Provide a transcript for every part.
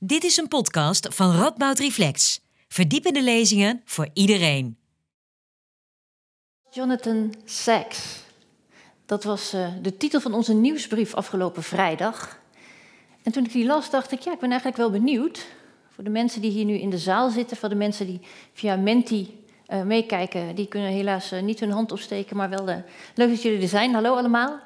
Dit is een podcast van Radboud Reflex. Verdiepende lezingen voor iedereen. Jonathan Sacks. Dat was uh, de titel van onze nieuwsbrief afgelopen vrijdag. En toen ik die las, dacht ik, ja, ik ben eigenlijk wel benieuwd. Voor de mensen die hier nu in de zaal zitten, voor de mensen die via Menti uh, meekijken, die kunnen helaas uh, niet hun hand opsteken, maar wel leuk dat jullie er zijn. Hallo allemaal.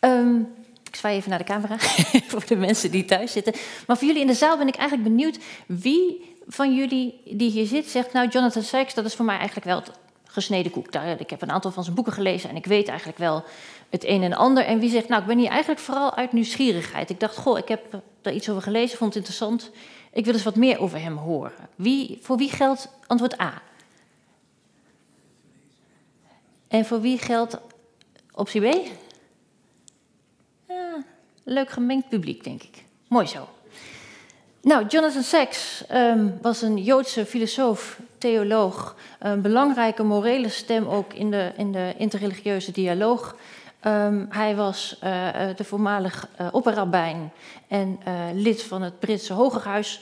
Um, ik zwaai even naar de camera voor de mensen die thuis zitten. Maar voor jullie in de zaal ben ik eigenlijk benieuwd wie van jullie die hier zit zegt, nou Jonathan Sykes, dat is voor mij eigenlijk wel gesneden koek. Ik heb een aantal van zijn boeken gelezen en ik weet eigenlijk wel het een en ander. En wie zegt, nou ik ben hier eigenlijk vooral uit nieuwsgierigheid. Ik dacht, goh, ik heb daar iets over gelezen, vond het interessant. Ik wil eens wat meer over hem horen. Wie, voor wie geldt antwoord A? En voor wie geldt optie B? Leuk gemengd publiek, denk ik. Mooi zo. Nou, Jonathan Sacks um, was een Joodse filosoof, theoloog, een belangrijke morele stem ook in de, in de interreligieuze dialoog. Um, hij was uh, de voormalig uh, opperrabijn en lid van het Britse Hogerhuis.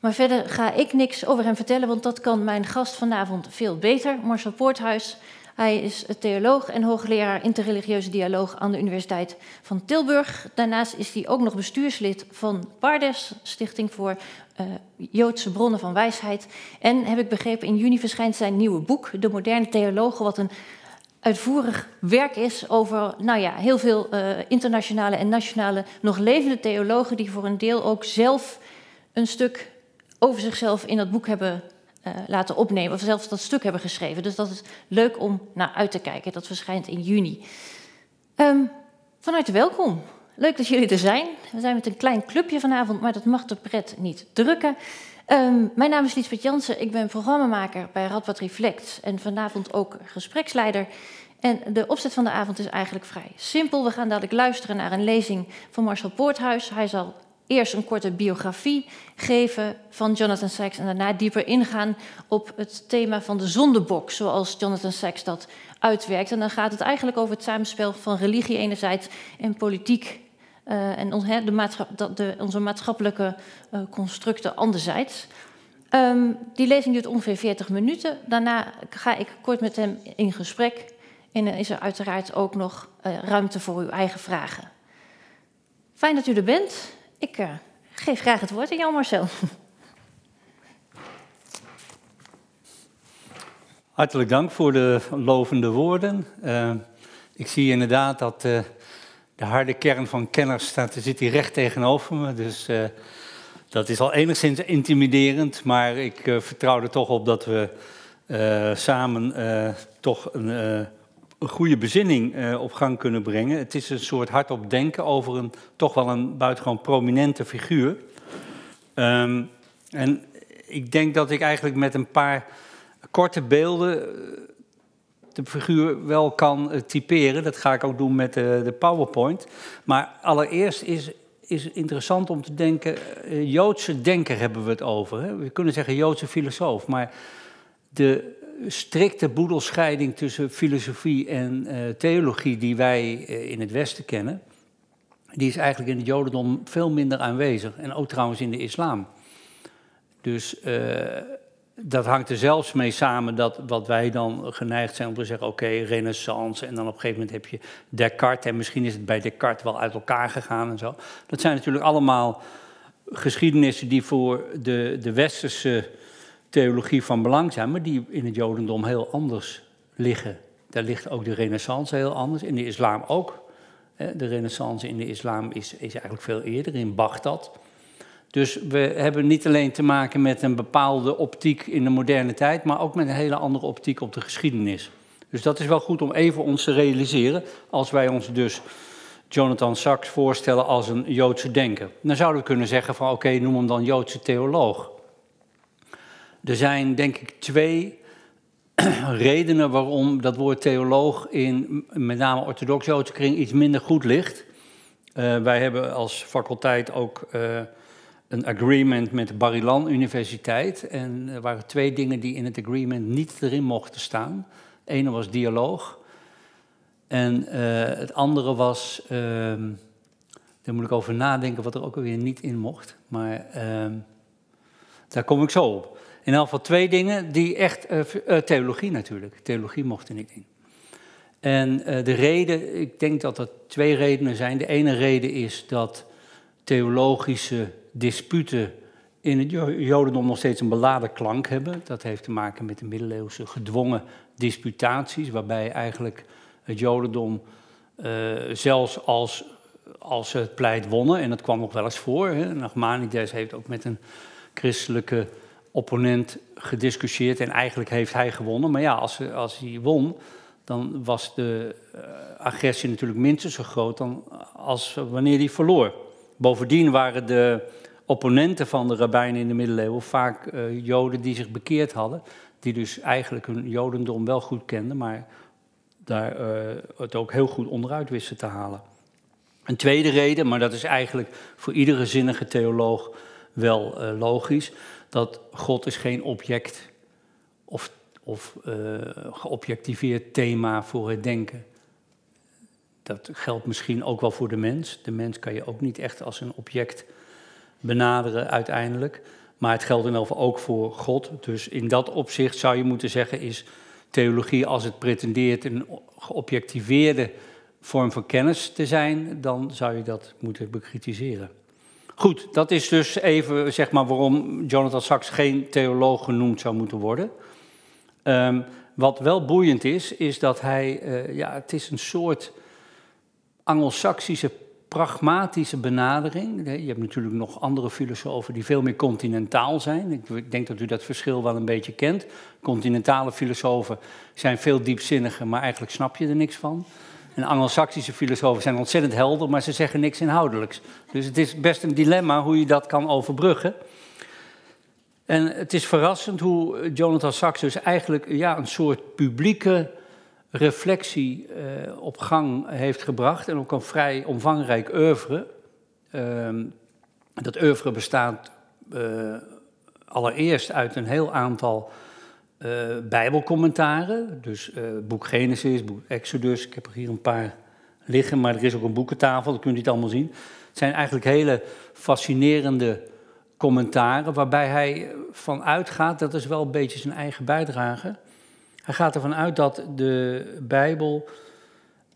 Maar verder ga ik niks over hem vertellen, want dat kan mijn gast vanavond veel beter, Marcel Poorthuis. Hij is theoloog en hoogleraar interreligieuze dialoog aan de Universiteit van Tilburg. Daarnaast is hij ook nog bestuurslid van Pardes, Stichting voor uh, Joodse Bronnen van Wijsheid. En heb ik begrepen, in juni verschijnt zijn nieuwe boek, De Moderne Theologen, wat een uitvoerig werk is over nou ja, heel veel uh, internationale en nationale nog levende theologen die voor een deel ook zelf een stuk over zichzelf in dat boek hebben laten opnemen, of zelfs dat stuk hebben geschreven. Dus dat is leuk om naar uit te kijken. Dat verschijnt in juni. Um, van harte welkom. Leuk dat jullie er zijn. We zijn met een klein clubje vanavond, maar dat mag de pret niet drukken. Um, mijn naam is Liesbeth Jansen, ik ben programmamaker bij Radboud Reflect en vanavond ook gespreksleider. En de opzet van de avond is eigenlijk vrij simpel. We gaan dadelijk luisteren naar een lezing van Marcel Poorthuis. Hij zal eerst een korte biografie geven van Jonathan Sacks en daarna dieper ingaan op het thema van de zondebok, zoals Jonathan Sacks dat uitwerkt. En dan gaat het eigenlijk over het samenspel van religie enerzijds en politiek uh, en de de, onze maatschappelijke uh, constructen anderzijds. Um, die lezing duurt ongeveer 40 minuten. Daarna ga ik kort met hem in gesprek. En dan is er uiteraard ook nog uh, ruimte voor uw eigen vragen. Fijn dat u er bent. Ik uh, geef graag het woord aan jou, Marcel. Hartelijk dank voor de lovende woorden. Uh, ik zie inderdaad dat uh, de harde kern van kenners staat, zit hier recht tegenover me. Dus dat is al enigszins intimiderend, maar ik vertrouw er toch op dat we samen toch een een goede bezinning uh, op gang kunnen brengen. Het is een soort hardop denken over een toch wel een buitengewoon prominente figuur. Um, en ik denk dat ik eigenlijk met een paar korte beelden eh, de figuur wel kan uh, typeren. Dat ga ik ook doen met de, de PowerPoint. Maar allereerst is, is interessant om te denken, Joodse denker hebben we het over. Hè? We kunnen zeggen Joodse filosoof, maar de strikte boedelscheiding tussen filosofie en uh, theologie die wij uh, in het Westen kennen, die is eigenlijk in het Jodendom veel minder aanwezig. En ook trouwens in de islam. Dus uh, dat hangt er zelfs mee samen dat wat wij dan geneigd zijn om te zeggen: oké, renaissance. En dan op een gegeven moment heb je Descartes. En misschien is het bij Descartes wel uit elkaar gegaan en zo. Dat zijn natuurlijk allemaal geschiedenissen die voor de, de westerse theologie van belang zijn, maar die in het Jodendom heel anders liggen. Daar ligt ook de Renaissance heel anders, in de islam ook. De Renaissance in de islam is, is eigenlijk veel eerder, in Bagdad. Dus we hebben niet alleen te maken met een bepaalde optiek in de moderne tijd, maar ook met een hele andere optiek op de geschiedenis. Dus dat is wel goed om even ons te realiseren als wij ons dus Jonathan Sachs voorstellen als een Joodse denker. Dan zouden we kunnen zeggen van oké, noem hem dan Joodse theoloog. Er zijn denk ik twee redenen waarom dat woord theoloog in met name orthodox-Joodse kring iets minder goed ligt. Uh, wij hebben als faculteit ook uh, een agreement met de Barilan Universiteit. En er waren twee dingen die in het agreement niet erin mochten staan. Het ene was dialoog. En uh, het andere was ehm, Daar moet ik over nadenken wat er ook alweer niet in mocht. Maar ehm, daar kom ik zo op. In elk geval twee dingen die echt. Uh, theologie natuurlijk. Theologie mocht er niet in. En uh, de reden, ik denk dat er twee redenen zijn. De ene reden is dat theologische disputen in het Jodendom nog steeds een beladen klank hebben. Dat heeft te maken met de middeleeuwse gedwongen disputaties, waarbij eigenlijk het Jodendom zelfs als, als het pleit wonnen, en dat kwam nog wel eens voor. Hè. Nachmanides heeft ook met een christelijke opponent gediscussieerd en eigenlijk heeft hij gewonnen. Maar ja, als, als hij won, dan was de uh, agressie natuurlijk minstens zo groot dan als wanneer hij verloor. Bovendien waren de opponenten van de rabbijnen in de middeleeuwen vaak uh, Joden die zich bekeerd hadden, die dus eigenlijk hun Jodendom wel goed kenden, maar daar uh, het ook heel goed onderuit wisten te halen. Een tweede reden, maar dat is eigenlijk voor iedere zinnige theoloog wel logisch, dat God is geen object of, of geobjectiveerd thema voor het denken. Dat geldt misschien ook wel voor de mens. De mens kan je ook niet echt als een object benaderen uiteindelijk. Maar het geldt in elk geval ook voor God. Dus in dat opzicht zou je moeten zeggen is theologie als het pretendeert een geobjectiveerde vorm van kennis te zijn, dan zou je dat moeten bekritiseren. Goed, dat is dus even zeg maar waarom Jonathan Sachs geen theoloog genoemd zou moeten worden. Um, wat wel boeiend is, is dat hij, uh, ja, het is een soort Angelsaksische pragmatische benadering. Je hebt natuurlijk nog andere filosofen die veel meer continentaal zijn. Ik denk dat u dat verschil wel een beetje kent. Continentale filosofen zijn veel diepzinniger, maar eigenlijk snap je er niks van. En Anglo-Saxische filosofen zijn ontzettend helder, maar ze zeggen niks inhoudelijks. Dus het is best een dilemma hoe je dat kan overbruggen. En het is verrassend hoe Jonathan Sachs dus eigenlijk ja, een soort publieke reflectie uh, op gang heeft gebracht en ook een vrij omvangrijk oeuvre. Uh, dat oeuvre bestaat uh, allereerst uit een heel aantal uh, bijbelcommentaren. Dus boek Genesis, boek Exodus, ik heb er hier een paar liggen, maar er is ook een boekentafel, dat kunt u het allemaal zien. Het zijn eigenlijk hele fascinerende commentaren waarbij hij van uitgaat, dat is wel een beetje zijn eigen bijdrage hij gaat ervan uit dat de Bijbel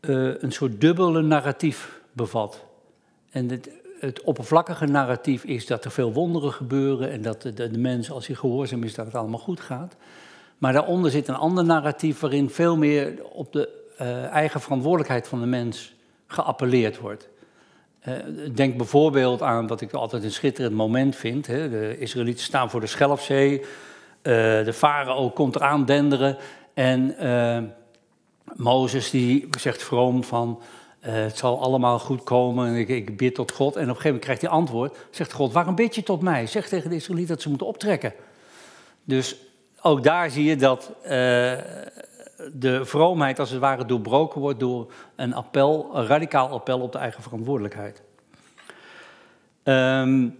uh, een soort dubbele narratief bevat. En het, het, oppervlakkige narratief is dat er veel wonderen gebeuren en dat de, de, de mens, als hij gehoorzaam is, dat het allemaal goed gaat. Maar daaronder zit een ander narratief waarin veel meer op de uh, eigen verantwoordelijkheid van de mens geappelleerd wordt. Uh, denk bijvoorbeeld aan wat ik altijd een schitterend moment vind. Hè. De Israëlieten staan voor de Schelfzee. Uh, de farao komt eraan denderen. En Mozes die zegt vroom van, het zal allemaal goed komen en ik, ik, bid tot God. En op een gegeven moment krijgt hij antwoord, zegt God, waarom bid je tot mij? Zeg tegen de Israëlieten dat ze moeten optrekken. Dus ook daar zie je dat uh, de vroomheid als het ware doorbroken wordt door een appel, een radicaal appel op de eigen verantwoordelijkheid. Um,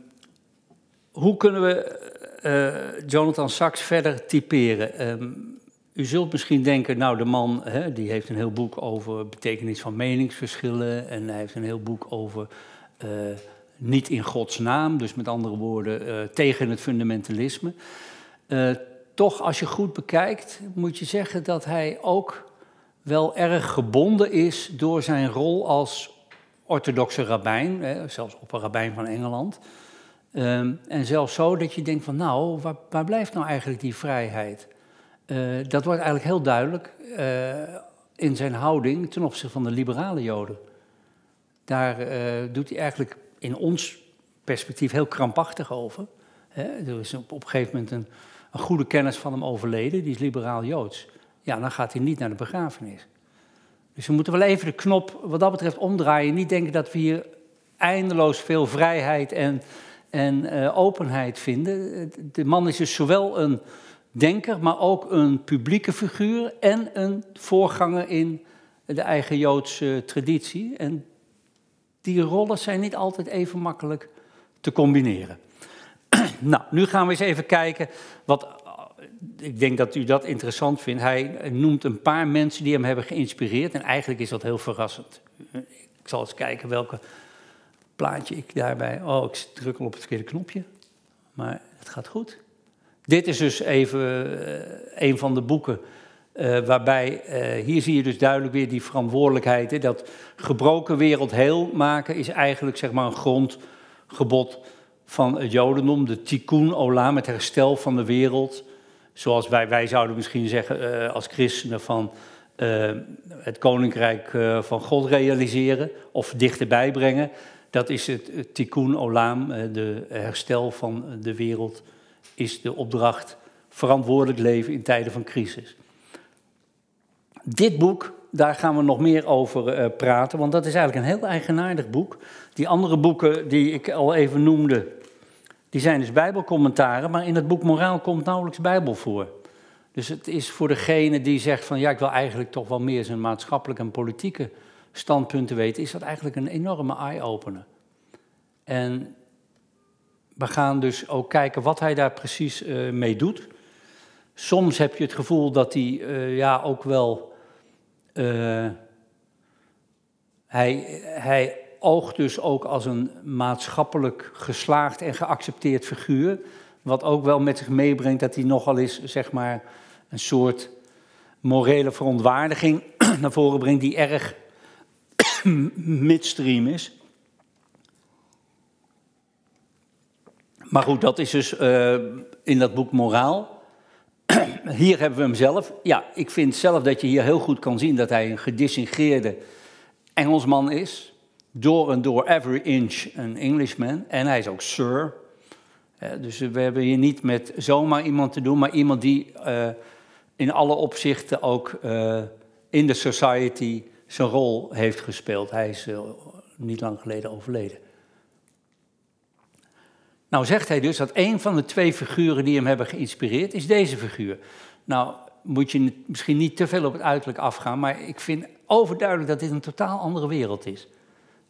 hoe kunnen we uh, Jonathan Sachs verder typeren? Um, u zult misschien denken, nou de man hè, die heeft een heel boek over betekenis van meningsverschillen en hij heeft een heel boek over uh, niet in Gods naam, dus met andere woorden tegen het fundamentalisme. Toch, als je goed bekijkt, moet je zeggen dat hij ook wel erg gebonden is door zijn rol als orthodoxe rabbijn, hè, zelfs opperrabijn van Engeland. Um, en zelfs zo dat je denkt van nou, waar, blijft nou eigenlijk die vrijheid? Uh, dat wordt eigenlijk heel duidelijk uh, in zijn houding ten opzichte van de liberale Joden. Daar uh, doet hij eigenlijk in ons perspectief heel krampachtig over. Hè? Er is op, op een gegeven moment een, een, goede kennis van hem overleden, die is liberaal Joods. Ja, dan gaat hij niet naar de begrafenis. Dus we moeten wel even de knop wat dat betreft omdraaien. Niet denken dat we hier eindeloos veel vrijheid en, en openheid vinden. De man is dus zowel een denker, maar ook een publieke figuur en een voorganger in de eigen Joodse traditie. En die rollen zijn niet altijd even makkelijk te combineren. nou, nu gaan we eens even kijken wat. Ik denk dat u dat interessant vindt. Hij noemt een paar mensen die hem hebben geïnspireerd. En eigenlijk is dat heel verrassend. Ik zal eens kijken welke plaatje ik daarbij? Oh, ik druk al op het verkeerde knopje. Maar het gaat goed. Dit is dus even uh, een van de boeken waarbij, hier zie je dus duidelijk weer die verantwoordelijkheid. Hè, dat gebroken wereld heel maken is eigenlijk zeg maar een grondgebod van het Jodendom. De tikkun olam, het herstel van de wereld. Zoals wij, wij zouden misschien zeggen als christenen van het koninkrijk van God realiseren of dichterbij brengen. Dat is het, het tikkun olam, de herstel van de wereld, is de opdracht verantwoordelijk leven in tijden van crisis. Dit boek, daar gaan we nog meer over praten, want dat is eigenlijk een heel eigenaardig boek. Die andere boeken die ik al even noemde, die zijn dus bijbelcommentaren, maar in het boek Moraal komt nauwelijks bijbel voor. Dus het is voor degene die zegt van ja, ik wil eigenlijk toch wel meer zijn maatschappelijke en politieke standpunten weten, is dat eigenlijk een enorme eye-opener. En we gaan dus ook kijken wat hij daar precies uh, mee doet. Soms heb je het gevoel dat hij uh, ja, ook wel uh, hij, hij oogt dus ook als een maatschappelijk geslaagd en geaccepteerd figuur. Wat ook wel met zich meebrengt dat hij nogal eens, zeg maar, een soort morele verontwaardiging naar voren brengt die erg midstream is. Maar goed, dat is dus uh, in dat boek Moraal hier hebben we hem zelf. Ja, ik vind zelf dat je hier heel goed kan zien dat hij een gedistingeerde Engelsman is. Door en door, every inch een Englishman. En hij is ook sir. dus we hebben hier niet met zomaar iemand te doen, maar iemand die uh, in alle opzichten ook uh, in de society zijn rol heeft gespeeld. Hij is niet lang geleden overleden. Nou zegt hij dus dat een van de twee figuren die hem hebben geïnspireerd is deze figuur. Nou moet je misschien niet te veel op het uiterlijk afgaan, maar ik vind overduidelijk dat dit een totaal andere wereld is.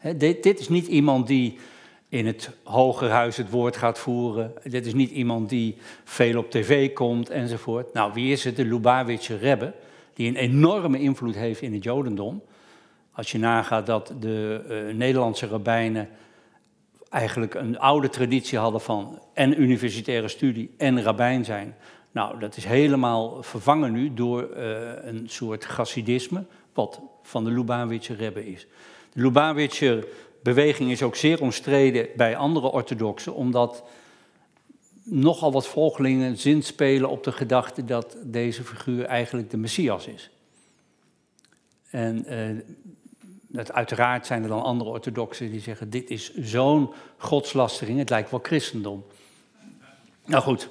Dit, dit, is niet iemand die in het hogerhuis het woord gaat voeren. Dit is niet iemand die veel op tv komt enzovoort. Nou, wie is het? De Lubavitcher Rebbe, die een enorme invloed heeft in het Jodendom. Als je nagaat dat de uh, Nederlandse rabbijnen eigenlijk een oude traditie hadden van en universitaire studie en rabbijn zijn. Nou, dat is helemaal vervangen nu door uh, een soort chassidisme, wat van de Lubavitcher Rebbe is. De Lubavitcher beweging is ook zeer omstreden bij andere orthodoxen, omdat nogal wat volgelingen zin spelen op de gedachte dat deze figuur eigenlijk de Messias is. En dat, uiteraard zijn er dan andere orthodoxen die zeggen: dit is zo'n godslastering, het lijkt wel christendom. Nou goed.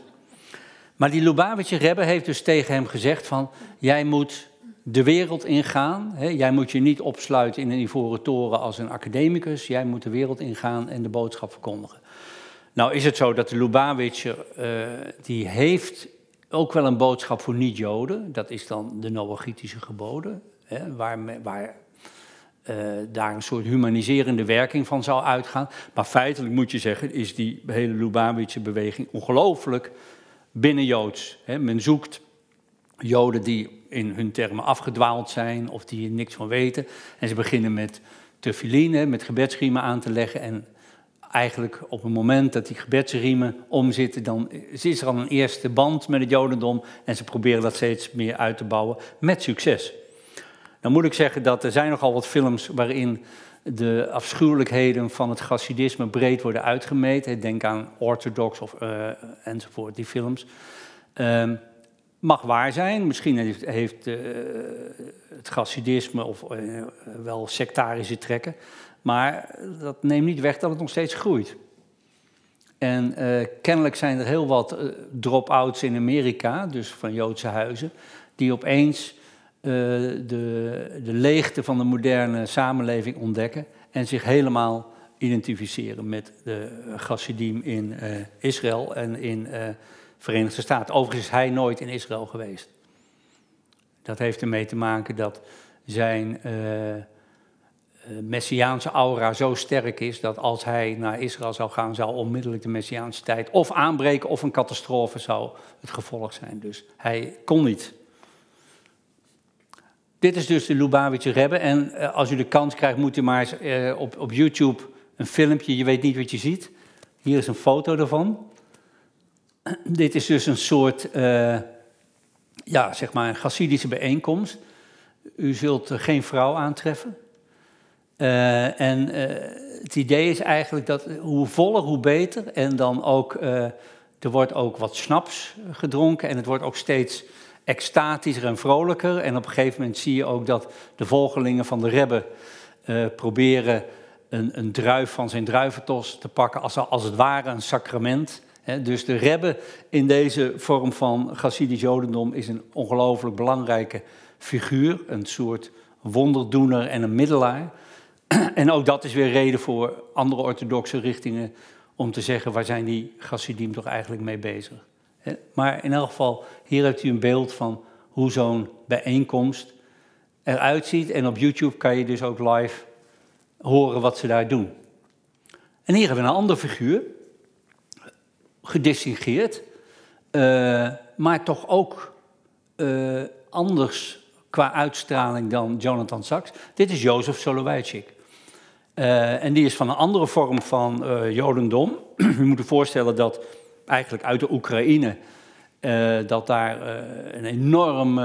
Maar die Lubavitcher Rebbe heeft dus tegen hem gezegd: van, jij moet de wereld ingaan. Jij moet je niet opsluiten in een ivoren toren als een academicus. Jij moet de wereld ingaan en de boodschap verkondigen. Nou is het zo dat de Lubavitcher, uh, die heeft ook wel een boodschap voor niet-Joden. Dat is dan de Noachitische geboden, waar, waar uh, daar een soort humaniserende werking van zou uitgaan. Maar feitelijk moet je zeggen, is die hele Lubavitcher beweging ongelooflijk binnenjoods. Men zoekt Joden die in hun termen afgedwaald zijn of die niks van weten. En ze beginnen met tefiline, met gebedsriemen aan te leggen. En eigenlijk op het moment dat die gebedsriemen omzitten, dan is er al een eerste band met het Jodendom. En ze proberen dat steeds meer uit te bouwen met succes. Dan moet ik zeggen dat er zijn nogal wat films waarin de afschuwelijkheden van het Chassidisme breed worden uitgemeten. Denk aan Orthodox of, uh, enzovoort, die films. Uh, mag waar zijn. Misschien heeft, heeft uh, het Chassidisme of uh, wel sectarische trekken. Maar dat neemt niet weg dat het nog steeds groeit. En kennelijk zijn er heel wat drop-outs in Amerika, dus van Joodse huizen, die opeens de, de leegte van de moderne samenleving ontdekken en zich helemaal identificeren met de Chassidim in Israël en in Verenigde Staten. Overigens is hij nooit in Israël geweest. Dat heeft ermee te maken dat zijn messiaanse aura zo sterk is dat als hij naar Israël zou gaan, zou onmiddellijk de messiaanse tijd of aanbreken of een catastrofe zou het gevolg zijn. Dus hij kon niet dit is dus de Lubavitcher Rebbe. En uh, als u de kans krijgt, moet u maar eens op, op YouTube een filmpje, je weet niet wat je ziet. Hier is een foto ervan. Dit is dus een soort, uh, ja, zeg maar bijeenkomst. U zult geen vrouw aantreffen. Uh, en uh, het idee is eigenlijk dat hoe voller, hoe beter. En dan ook, er wordt ook wat snaps gedronken en het wordt ook steeds extatischer en vrolijker. En op een gegeven moment zie je ook dat de volgelingen van de Rebbe proberen een, een druif van zijn druiventos te pakken als, als het ware een sacrament. Dus de rebbe in deze vorm van Chassidisch Jodendom is een ongelooflijk belangrijke figuur, een soort wonderdoener en een middelaar. En ook dat is weer reden voor andere orthodoxe richtingen om te zeggen, waar zijn die Chassidim toch eigenlijk mee bezig? Maar in elk geval, hier hebt u een beeld van hoe zo'n bijeenkomst eruit ziet. En op YouTube kan je dus ook live horen wat ze daar doen. En hier hebben we een andere figuur, gedistingeerd, uh, maar toch ook uh, anders qua uitstraling dan Jonathan Sachs. Dit is Jozef Soloveitchik. Uh, en die is van een andere vorm van Jodendom. Je moet je voorstellen dat eigenlijk uit de Oekraïne, dat daar een enorm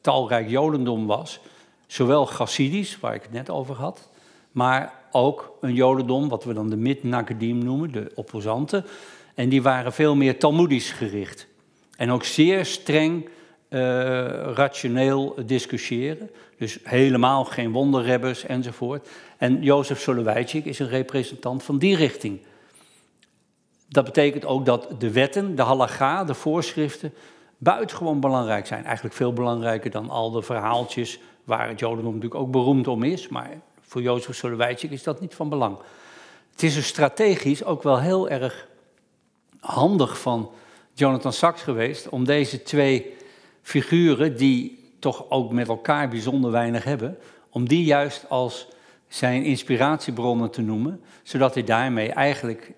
talrijk Jodendom was. Zowel Chassidisch, waar ik het net over had, maar ook een Jodendom, wat we dan de Mid-Nagadim noemen, de opposanten. En die waren veel meer Talmudisch gericht. En ook zeer streng uh, rationeel discussiëren. Dus helemaal geen wonderrebbers enzovoort. En Jozef Soloveitchik is een representant van die richting. Dat betekent ook dat de wetten, de halacha, de voorschriften, buitengewoon belangrijk zijn. Eigenlijk veel belangrijker dan al de verhaaltjes waar het Jodendom natuurlijk ook beroemd om is. Maar voor Jozef Soloveitchik is dat niet van belang. Het is dus strategisch ook wel heel erg handig van Jonathan Sachs geweest om deze twee figuren, die toch ook met elkaar bijzonder weinig hebben, om die juist als zijn inspiratiebronnen te noemen, zodat hij daarmee eigenlijk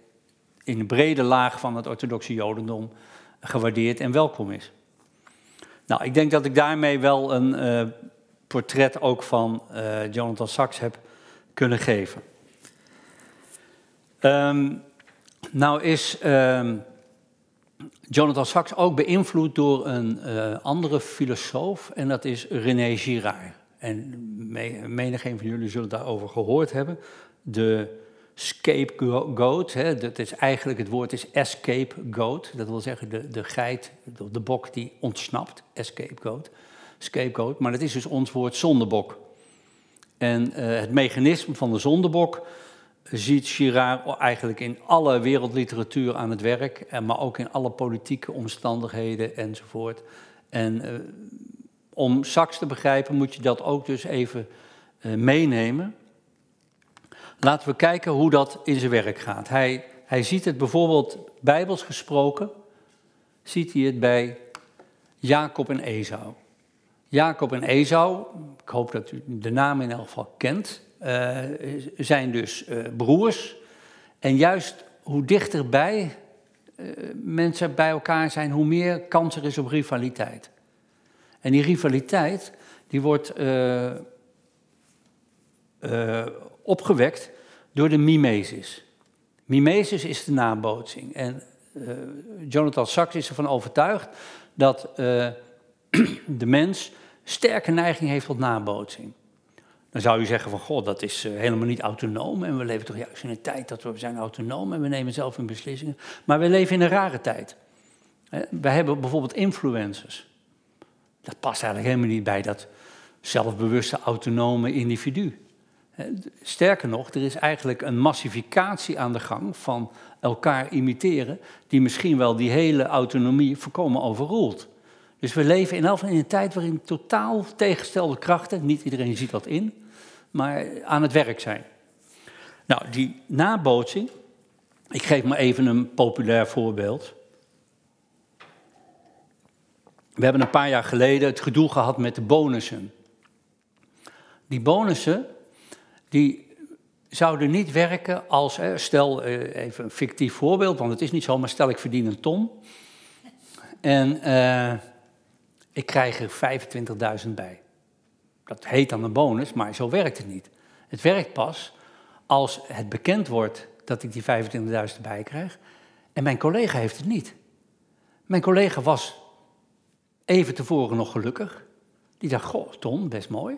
in de brede laag van het orthodoxe Jodendom gewaardeerd en welkom is. Nou, ik denk dat ik daarmee wel een uh, portret ook van uh, Jonathan Sachs heb kunnen geven. Um, nou is um, Jonathan Sachs ook beïnvloed door een uh, andere filosoof en dat is René Girard. En menig een van jullie zullen daarover gehoord hebben. De scapegoat, hè, dat is eigenlijk het woord is escape goat. Dat wil zeggen de, de geit, de, de bok die ontsnapt, escape goat scapegoat, maar dat is dus ons woord zondebok. En uh, het mechanisme van de zondebok ziet Girard eigenlijk in alle wereldliteratuur aan het werk, maar ook in alle politieke omstandigheden enzovoort. En uh, om Sachs te begrijpen moet je dat ook dus even meenemen. Laten we kijken hoe dat in zijn werk gaat. Hij, hij ziet het bijvoorbeeld, bijbels gesproken, ziet hij het bij Jacob en Esau. Jacob en Esau, ik hoop dat u de naam in elk geval kent, uh, zijn dus uh, broers. En juist hoe dichterbij uh, mensen bij elkaar zijn, hoe meer kans er is op rivaliteit. En die rivaliteit, die wordt opgewekt door de mimesis. Mimesis is de nabootsing. En Jonathan Sachs is ervan overtuigd dat de mens sterke neiging heeft tot nabootsing. Dan zou je zeggen van, god, dat is eh, helemaal niet autonoom. En we leven toch juist in een tijd dat we zijn autonoom en we nemen zelf hun beslissingen. Maar we leven in een rare tijd. We hebben bijvoorbeeld influencers. Dat past eigenlijk helemaal niet bij dat zelfbewuste autonome individu. Sterker nog, er is eigenlijk een massificatie aan de gang van elkaar imiteren, die misschien wel die hele autonomie voorkomen overroelt. Dus we leven in, in een tijd waarin totaal tegenstelde krachten, niet iedereen ziet dat in, maar aan het werk zijn. Nou, die nabootsing, ik geef maar even een populair voorbeeld. We hebben een paar jaar geleden het gedoe gehad met de bonussen. Die bonussen, die zouden niet werken als, stel even een fictief voorbeeld, want het is niet zo, maar stel ik verdien een ton. En uh, ik krijg er 25.000 bij. Dat heet dan een bonus, maar zo werkt het niet. Het werkt pas als het bekend wordt dat ik die 25.000 erbij krijg. En mijn collega heeft het niet. Mijn collega was even tevoren nog gelukkig. Die dacht, goh, Tom, best mooi.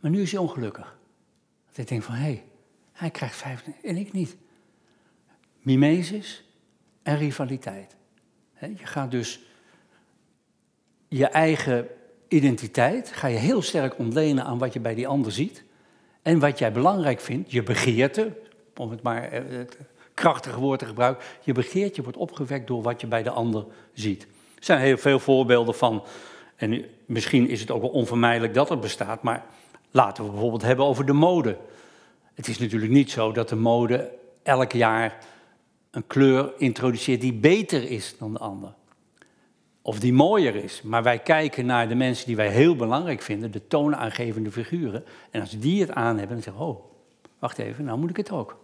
Maar nu is hij ongelukkig. Dat ik denk van, hé, hey, hij krijgt 25 en ik niet. Mimesis en rivaliteit. Je gaat dus je eigen identiteit, ga je heel sterk ontlenen aan wat je bij die ander ziet. En wat jij belangrijk vindt, je begeerte, om het maar eh, het krachtige woord te gebruiken, je begeerte wordt opgewekt door wat je bij de ander ziet. Er zijn heel veel voorbeelden van, en misschien is het ook wel onvermijdelijk dat het bestaat, maar laten we bijvoorbeeld hebben over de mode. Het is natuurlijk niet zo dat de mode elk jaar een kleur introduceert die beter is dan de ander. Of die mooier is. Maar wij kijken naar de mensen die wij heel belangrijk vinden, de toonaangevende figuren. En als die het aan hebben, dan zeggen we, oh, wacht even, nou moet ik het ook.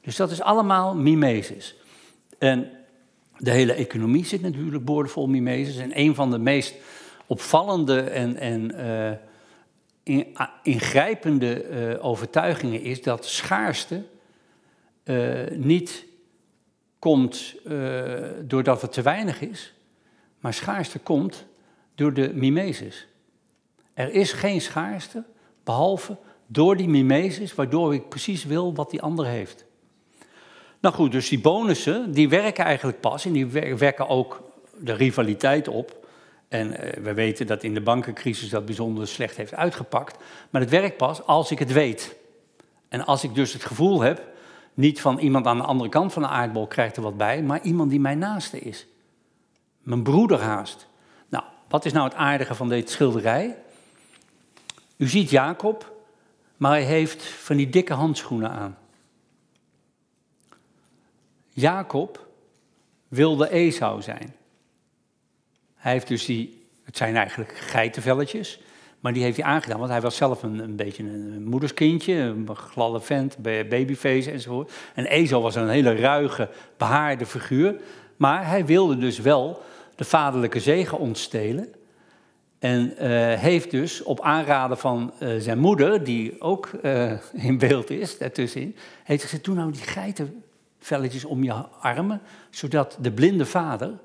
Dus dat is allemaal mimesis. En de hele economie zit natuurlijk boordevol mimesis. En een van de meest opvallende en, en uh, ingrijpende uh, overtuigingen is dat schaarste uh, niet komt doordat het te weinig is, maar schaarste komt door de mimesis. Er is geen schaarste behalve door die mimesis, waardoor ik precies wil wat die ander heeft. Nou goed, dus die bonussen, die werken eigenlijk pas en die werken ook de rivaliteit op. En eh, we weten dat in de bankencrisis dat bijzonder slecht heeft uitgepakt. Maar het werkt pas als ik het weet. En als ik dus het gevoel heb, niet van iemand aan de andere kant van de aardbol krijgt er wat bij, maar iemand die mijn naaste is. Mijn broeder haast. Nou, wat is nou het aardige van deze schilderij? U ziet Jacob, maar hij heeft van die dikke handschoenen aan. Jacob wilde Esau zijn. Hij heeft dus die, het zijn eigenlijk geitenvelletjes, maar die heeft hij aangedaan, want hij was zelf een, een beetje een moederskindje, een gladde vent, babyface enzovoort. En Esau was een hele ruige, behaarde figuur, maar hij wilde dus wel de vaderlijke zegen ontstelen. En uh, heeft dus op aanraden van uh, zijn moeder, die ook uh, in beeld is, daartussenin, heeft gezegd, doe nou die geitenvelletjes om je armen, zodat de blinde vader,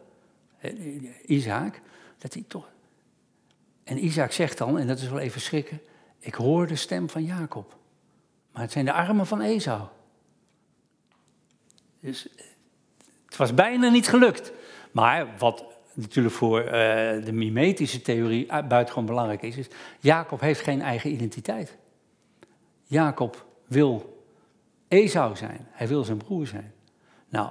Isaac, dat hij toch... En Isaac zegt dan, en dat is wel even schrikken, ik hoor de stem van Jacob. Maar het zijn de armen van Esau. Dus het was bijna niet gelukt. Maar wat natuurlijk voor uh, de mimetische theorie buitengewoon belangrijk is, is Jacob heeft geen eigen identiteit. Jacob wil Esau zijn, hij wil zijn broer zijn. Nou,